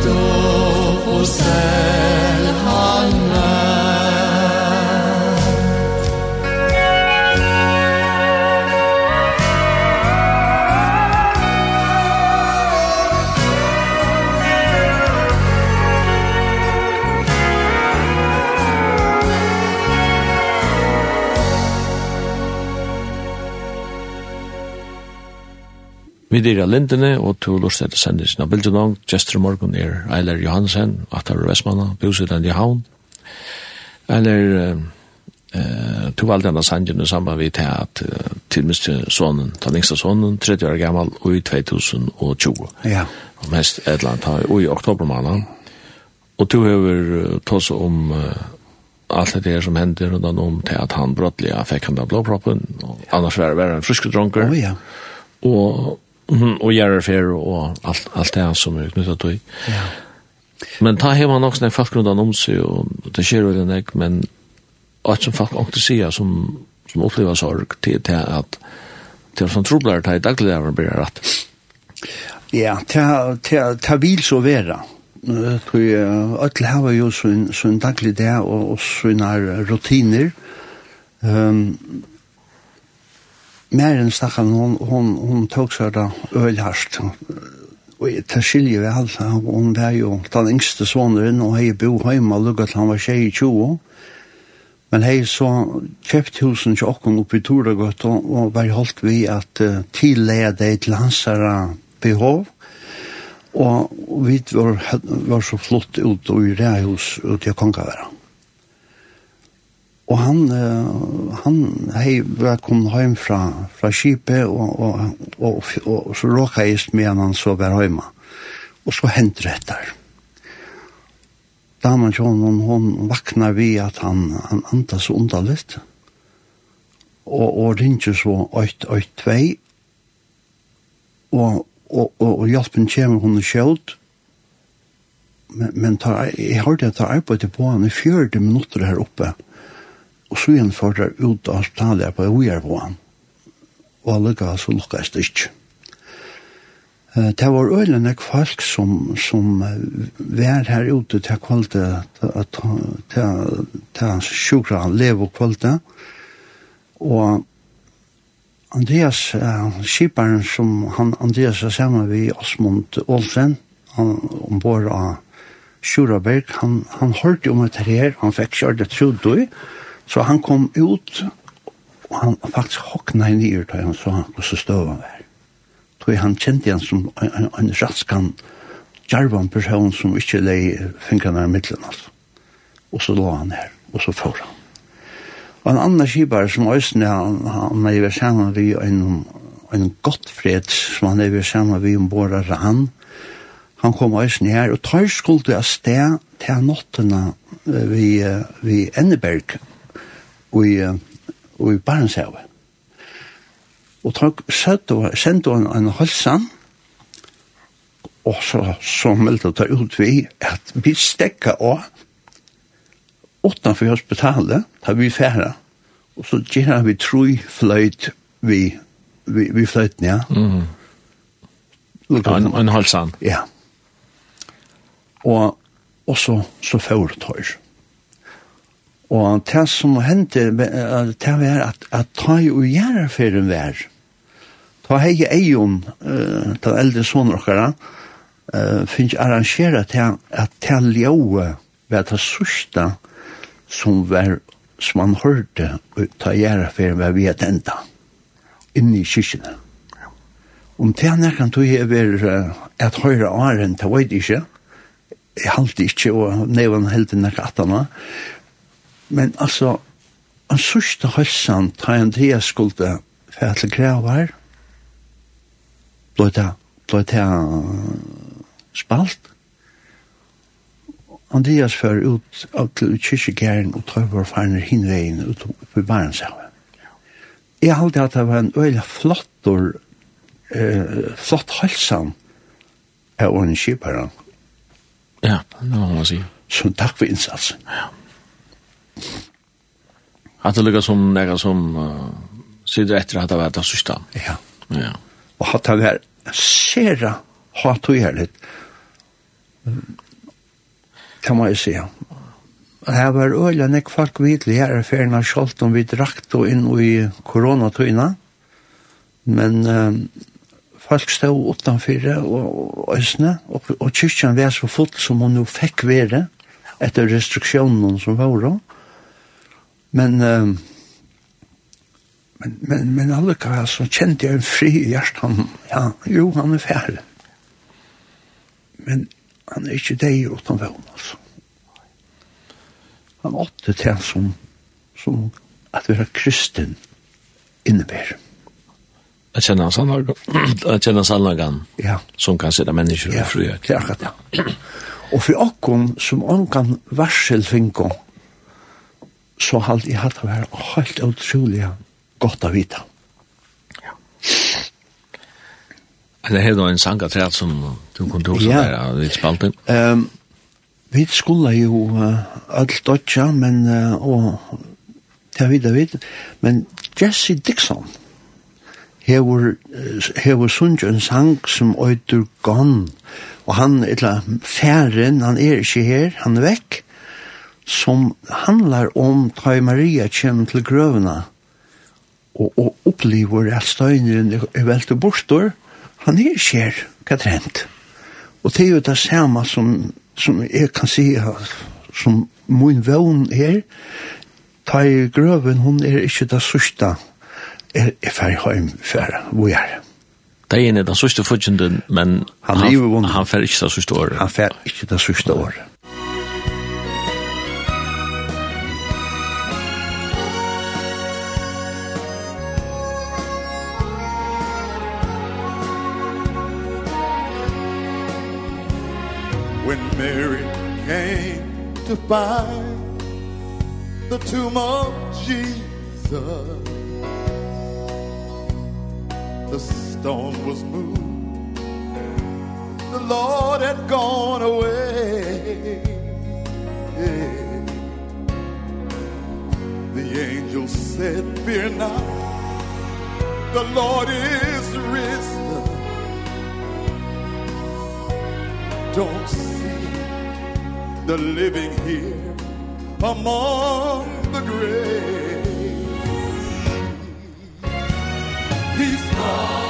Christo, o Senhor. Vi dyrer lindene, og to lort etter sendingen av Bildenong, Gjester Morgan er Eiler Johansen, Atar Vestmanna, Bjusiden i Havn. Eller eh, to valgte denne sendingen sammen vi til at tilmest sonen, den yngste sonen, 30 år gammal, og i 2020. Ja. Og mest et eller annet, og i oktober måned. Og to har tås om allt det här som händer runt om till att han brottliga fick han där blåproppen och annars var det en frisk dronker. Oh, ja. Och Mm -hmm, og gjerrefjer og alt, alt det som er knyttet til. Ja. Men ta hever nok også når folk rundt om seg, og det skjer jo den ikke, men alt som folk ångte sier, som, som opplever sorg, til, til at til at han trobler det i daglig av blir rett. Ja, ta vil så være. Tror jeg, alle har jo sånn daglig det, og, og sånne rutiner. Um, mer enn stakkan, hon, hon, hon tok seg da ølharst. Og jeg tar skilje vi alt, hon var jo den yngste svåneren, og hei bo heima lukka til han var tjei i 20 Men hei så kjøpt husen til okken oppi i Toragøtt, og, og var holdt vi at uh, tillegge deg til hans behov. Og og vi var, var så flott ut og i rehus ut i Kongaværa. Mm. Og han, uh, han hei, var kommet hjem fra, fra skipet, og, og, og, og, og så råka jeg med han så var hjemme. Og så hendte det etter. Damen John, hon, hon vaknar vi at han, han andas så underligt. Og, og ringer så 882, og, og, og, og hjelpen kommer hun skjølt, men, men tar, jeg hørte at jeg arbeidet på han i 40 minutter her oppe, og Og så igjen får der ut av hospitalet på jeg på han. Og alle ga så det ikke. Det var øyne folk som, som var her ute til kvalitet, til, til sjukra lev og kvalitet. Og Andreas, uh, skiparen som han, Andreas er sammen ved Osmund Olsen, han ombord av Sjuraberg, han, han hørte om et her, han fikk kjørt et trodøy, Så han kom ut, og han faktisk hokna i i da han så han så han var. Tog han kjente han som en, en, en raskan, jarvan person som ikke lei fingrene i middelen, altså. Og så lå han her, og så får han. Og en annan skipar som Øysten, han, han er vært sammen vi en, en godt fred, som han er vært sammen vi ombord av han, han kom Øysten her, og tar skulde av sted til nottene vi, vi Enneberg, i, i Barentshavet. Og takk sendte han en halsan, og så, så meldte han ut vi at vi stekka av utenfor hospitalet, da vi færa, og så gjør vi tre fløyt vi, vi, vi fløyten, ja. Mm. En, en halsan? Ja. Og, og så, så færa tøys. Og det som hendte, det var at, at ta jo og gjøre en vær. Ta hei eion, uh, den eldre sonen okkara, uh, finnes arrangera til at til ljøve var det sørste som var som man hørte ta gjøre en vær vi et enda inne i kyrkene. Om det er kan tog jeg være at høyre åren, det vet jeg ikke. Jeg halte ikke, og nevann heldte nekka atana. Men altså, han sørste halsen tar en til jeg skulle til krever, blei det, blei det spalt. Andreas fyrir ut av til kyrkjegæren og tar vår farner hinveien ut på Barentshavet. Jeg halte at det var en øyla flottor, eh, flott halsan av åren kjiparen. Ja, det må man si. Så takk for innsatsen. Ja. Att det ligger som nega som uh, sitter etter at det var av system. Ja. Ja. Og hatt det her sera hat och hjärligt. Kan man ju säga. Det var øyla nek folk vidlig her er ferien av Kjolt om vi drakt og inn i koronatøyna. Men um, folk stod utenfor og øsne, og, og kyrkjan var så fullt som hun jo fikk være etter restriksjonen som var da. Men, um, men, men, men alle kvar så kjente jeg en fri i hjertet. Ja, jo, han er ferdig. Men han er ikke deg utan vevn, altså. Han åtte til han som, som at være kristen innebærer. Jeg kjenner han sannlagan. Jeg kjenner sannlagan. Ja. Som kan sitte mennesker og ja, frihet. Ja, det er akkurat det. Og for åkken som åkken varselfinkom, så halt i hatt av her helt utrolig godt å vite. Ja. Eller har du en sangatræt som du kunne til å være litt spalte. Um, vi skulle jo uh, alt dodja, men uh, og det er videre vidt, men Jesse Dixon hevur hever sunnet en sang som øyder gone og han er færen, han er ikke her, han er vekk som handlar om ta Maria kjem til grøvna og, og opplever at støyneren er velte bortstår, han er skjer hva trent. Og det er jo det samme som, som jeg kan si som min vøvn er, ta i grøven, hun er ikke det sørste er, er ferdig hjem for hvor jeg er. Det er en av den sørste fudgjenden, men han, han, han fer ikke det sørste året. Han fer ikke det sørste året. by the tomb of Jesus. The stone was moved. The Lord had gone away. The angel said, fear not. The Lord is risen. Don't see the living here among the grave. He's gone.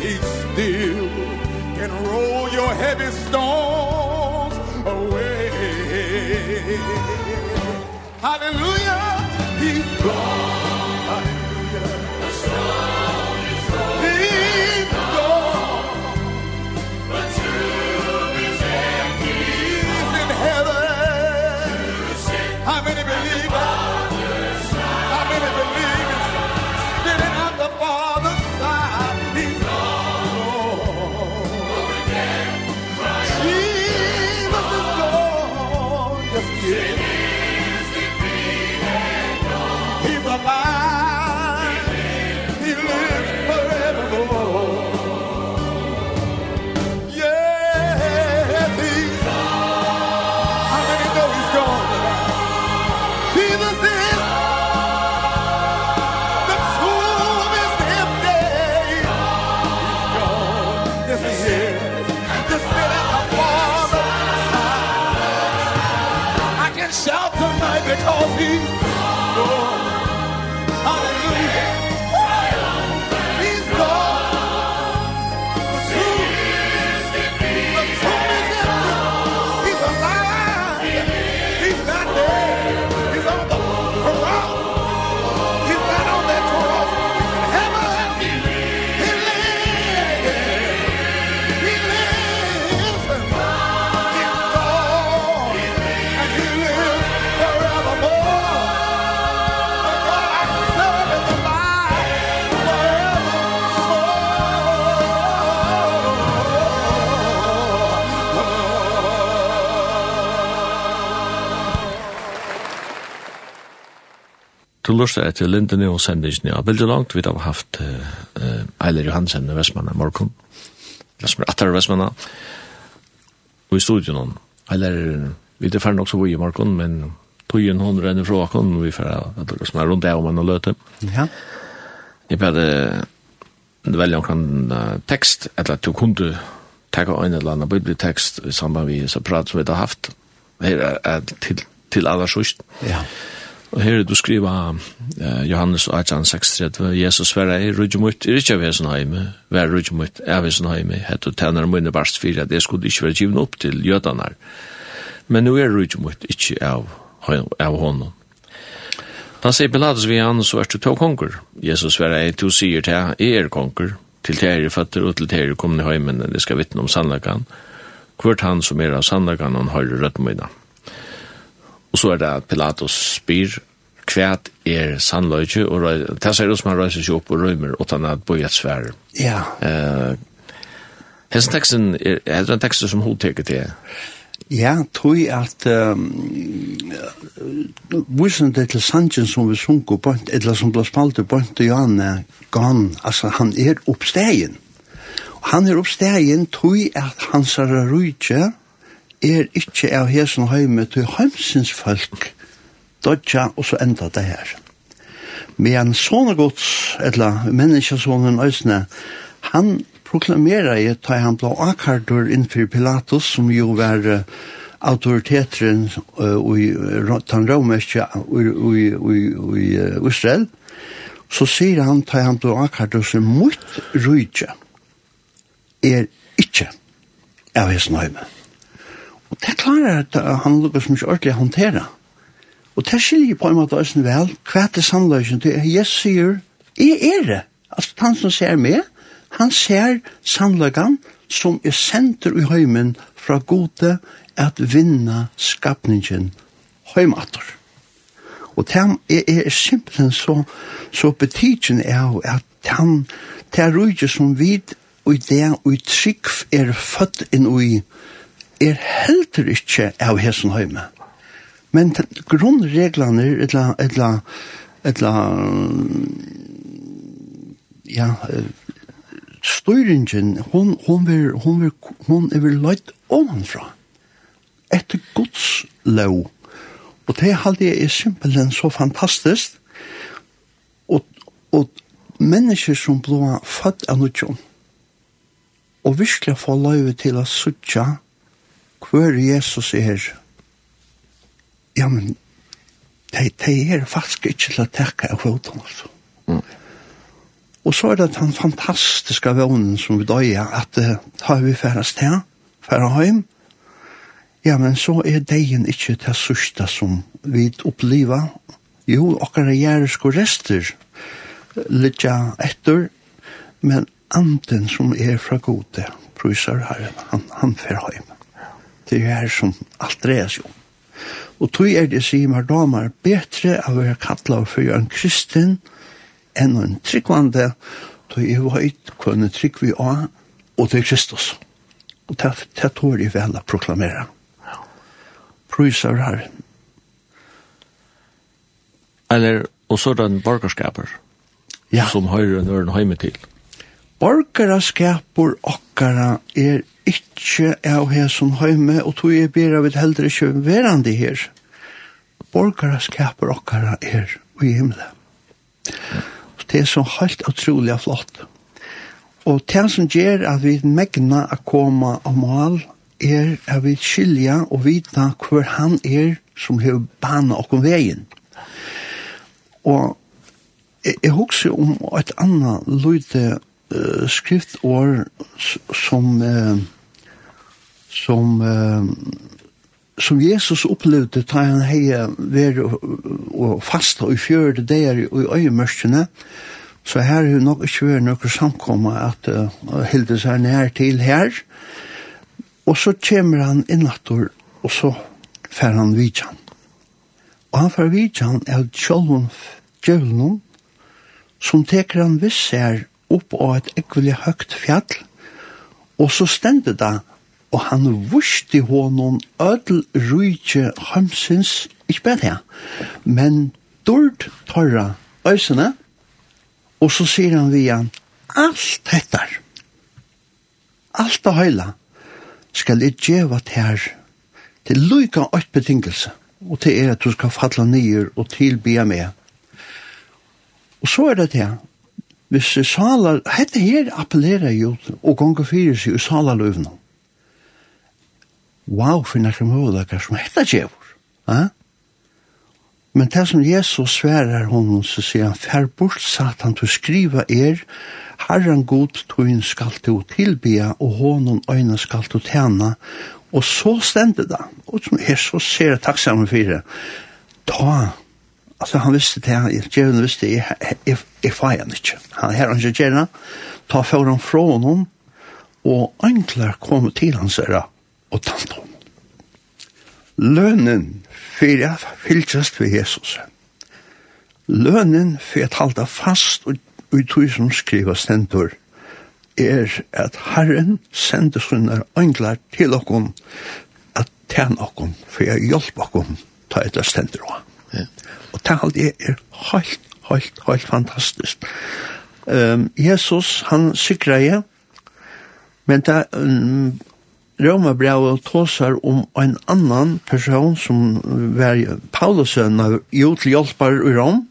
he still can roll your heavy stones away. Hallelujah. Du lurer etter Lindene og sendingen av Bilde Langt. Vi har haft uh, Eiler Johansen i Vestmanna morgen. Som er atter Vestmanna. Og i studion. Eiler, vi er ferdig nok så vi i morgen, men tøyen hon renner fra åkken, vi får som er rundt det om man og løte. Ja. Jeg bare velger omkring uh, tekst, eller at du kunne tagga en eller annen bibeltekst i samband med så prat som vi har haft. Her er til, til aller sørst. Ja. Ja Og her du skriver uh, Johannes 18:6:30 Jesus var ei rujumut i heime, vær var mot, er vesenheime, het og tenner munne barst fyrir at jeg skulle ikke være givet opp til jødene her. Men nu er rydde mot, ikke av, av honom. Da sier Pilatus vi han, så er du to konger. Jesus var ei, du sier til jeg er konger, til til er fatter og til til er kommende heimen, det skal vittne om sannlagan. Hvert han som er av sannlagan, han har rødt munna. Og så er det at Pilatus spyr kvært er sannløyge, og det ser ut som han røyser seg opp og røymer utan at boi et svær. Ja. Uh, Hesten teksten er, er det en tekst som hun teker til? Ja, tog at um, vusen det til Sanchen som vi sunko på, eller som ble spalt på, til Johanne, gan, altså han er oppstegen. Han er oppstegen tog at hans er rujtje, er ikke av hesen høyme til heimsins folk dodja og så enda det her. Men sånne gods, eller menneskesånen Øsne, han proklamerer jeg da han ble akkardur innfyr Pilatus, som jo var uh, autoriteteren uh, i den romerske i Israel, så sier han da han ble akkardur som mot rydja er ikkje av hesen heime. Og det klarer at han lukker som ikke ordentlig håndtere. Og det skiljer på en måte også vel, hva er det sannløsjen til? Jeg sier, jeg er det. Altså, han som ser meg, han ser sannløkken som er senter i høymen fra gode at vinna skapningen høymater. Og det er, er simpelthen så, så betydende er at han, det er rydde som vid, og det er, og trygg er født inn i høymater er heldur ikkje av hesen høyme. Men grunnreglene etla, etla, etla, ja, styringen, hon, hon, ver, hon, ver, hon er vel løyt omanfra. Etter Guds lov. Og det halde jeg er simpelthen så fantastisk. Og, og mennesker som blå født av nødjon. Og virkelig få løyve til å suttja hver Jesus er, ja, men de, de er faktisk ikke til å tekke av kvoten, altså. Mm. Og så er det den fantastiske vånen som vi døyer, at uh, tar vi færre sted, færre hjem, ja, men så er degen ikke til sørste som vi opplever. Jo, okkara gjerriske rester litt etter, men anden som er fra gode, prøyser herren, han, han færre hjem. Det er her som alt dreier seg om. Og tog er det, sier meg damer, betre av å være kattlet for en kristen enn en tryggvande, tog jeg vet hva en trygg vi er, og det er Kristus. Og det, det tog jeg vel å proklamere. Prøyser her. Eller, og så er det en borgerskaper ja. som høyre nøren høyme til. Ja borgaraskapur okkara er ikkje av hesson høyme, og tog jeg ber av et heldre ikkje verandi her. Borgaraskapur okkara er i himmelen. Og det er så helt utrolig flott. Og det som gjør at vi megna å komme av mål, er at vi skilja og vita hvor han er som har bana okkom vegin. Og jeg, jeg husker om et annet lydde uh, skriftår som uh, som uh, som Jesus opplevde da han hei veri og fasta og fjørde der i øyemørskene så her er nok ikke vært noe samkomma at uh, Hilde her nær til her. Og så kommer han innattor og så fer han vidjan og han fer vidjan er sjolvun djevlun som teker han viss her opp av et ekvelig høgt fjall, og så stendte det, og han vurste honom ødel rujtje hømsins, ikke bare det, men dård tørre øsene, og så sier han via, alt dette, alt det høyla, skal jeg djeva til her, til lykka ått betingelse, og til er at du skal falla nyer og tilbya med. Og så er det det, hvis salar, hette her appellerer jo, og gonger fyrir seg i salarløvnum. Wow, for nekker møvdakar som hette djevor. Ja? Men det som Jesus sverar honom, så sier han, fær bort satan, du skriva er, herran god tøyn skal du tilbya, og honom øyne skal du tjena, og så stendte det, og som Jesus ser takksamme sammen det, ta altså han visste det, han, djevelen visste, jeg, jeg, jeg feir han ikke. Han her han ikke gjerne, ta for han fra honom, og anklar kom til hans æra, og tant honom. Lønnen fyrir jeg fylltjast ved Jesus. Lønnen fyrir jeg halda fast og uttog som skriva stendur, er at Herren sender sunnar anklar til okkom, at tæn okkom, for jeg hjelp okkom, ta etter stendur okkom. Ja. Og det alt er, er helt, helt, helt fantastisk. Um, Jesus, han sikrer jeg, men det um, Romabrevet tåsar om en annan person som var Paulusen av Jotlhjelpar i Rom,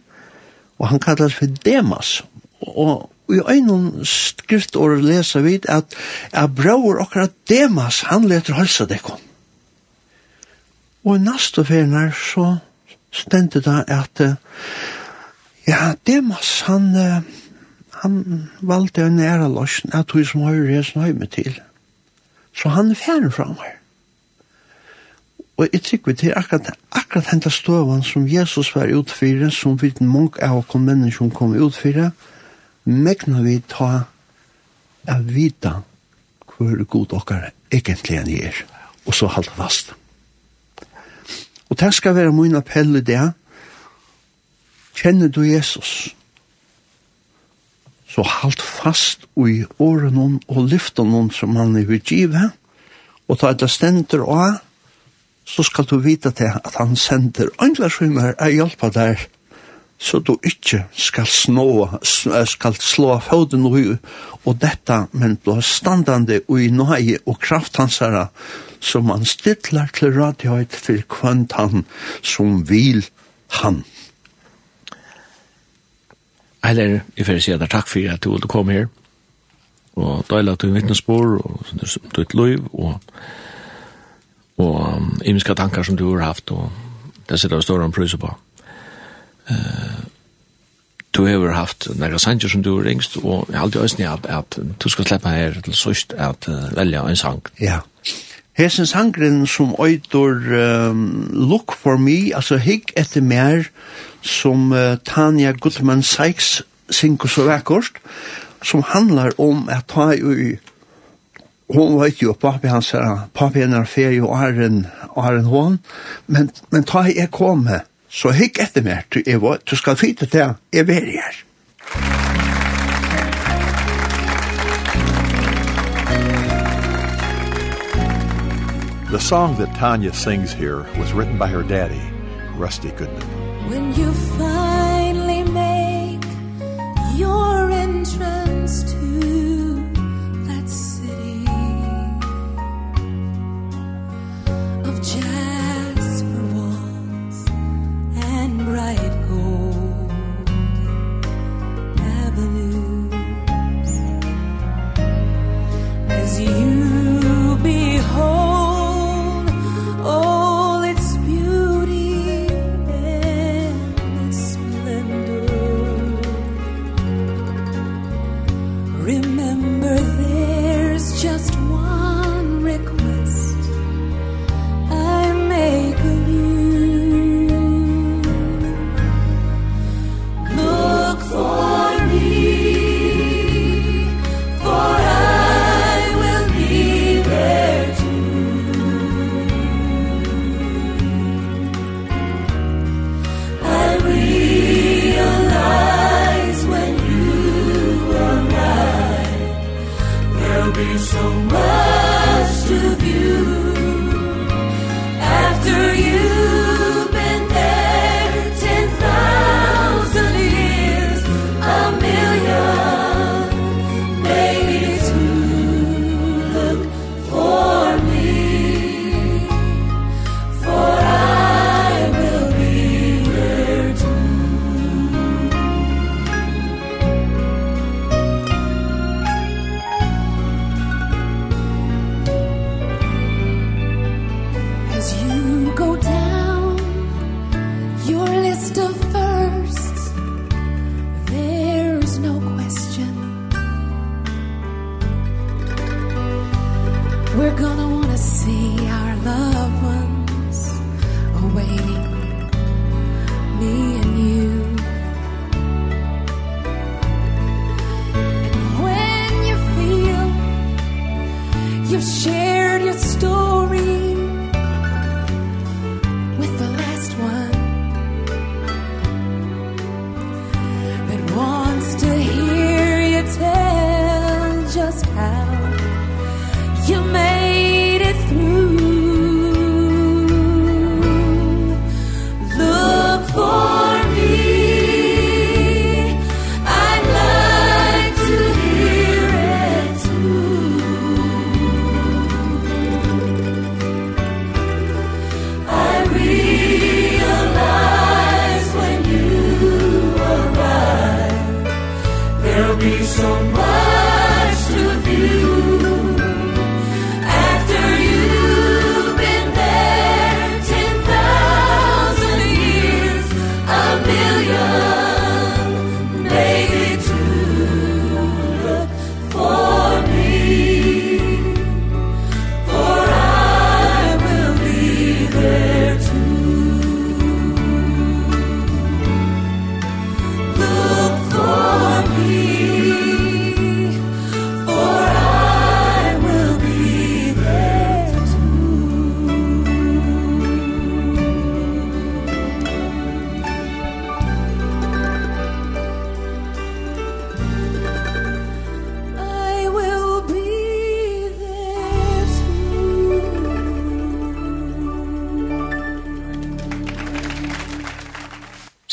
og han kallas for Demas. Og i øynene skriftår leser vi at Abraur akkurat Demas, han leter halsa dekken. Og i neste ferien her så stendte det at ja, Demas han han valgte en æra løsning at hun som har reist nøyme til. Så han er ferdig fra meg. Og jeg tykker til akkurat, akkurat hentet støven som Jesus var utfyrer, som vi mange av oss mennesker kom utfyrer, megnar vi ta av vita hvor god okkar egentlig enn er, og så halda fast. Og det skal være min appell i det. Kjenner du Jesus? Så halt fast i åren og lyften hon som han er utgivet. Og ta det stender av, så skal du vite til at han sender andre skjønner er hjelpa der, så du ikke skal, snå, skal slå foden og, og dette, men blir standande og i nøye og kraft hans herre, som han stittlar til radioet for kvant han som vil han. Eller, jeg får si at det er takk for at du ville komme her, og døyla til vittnesbord, og til et liv, og og um, imiska tankar som du har haft, og det sitter jeg større om prøyser på. Uh, du har haft nægra sanger som du har ringst, og jeg har alltid øyne at, at du skal slippe her til sørst at uh, velja en sang. Ja. Hesen sangren som øyder um, Look for me, altså higg etter mer, som uh, Tanja Goodman Sykes synker så vekkert, som handlar om at ta i Hon var jo papi hans her, papi hennar fer jo Arjen, Arjen hon, men, men ta i jeg kom så hikk etter mer, du, jeg, du skal fyte til, jeg er her. Musikk The song that Tanya sings here was written by her daddy, Rusty Goodman. When you finally make your entrance to that city of jasper walls and bright gold avenues as you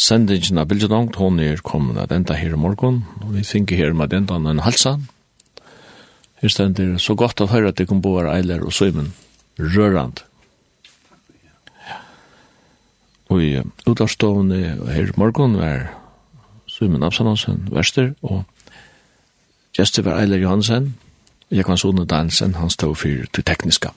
sendingen av Bilgedangt, hon er kommet at enda her i morgen, og vi tenker her med enda en halsan. Her stender så godt å høre at det kan bo her eiler og søymen, rørand. Og i utavstående her i morgen var søymen Absalonsen, Vester, og Gjester var Eiler Johansen, og jeg kan sånne Dansen, han stod for det tekniske.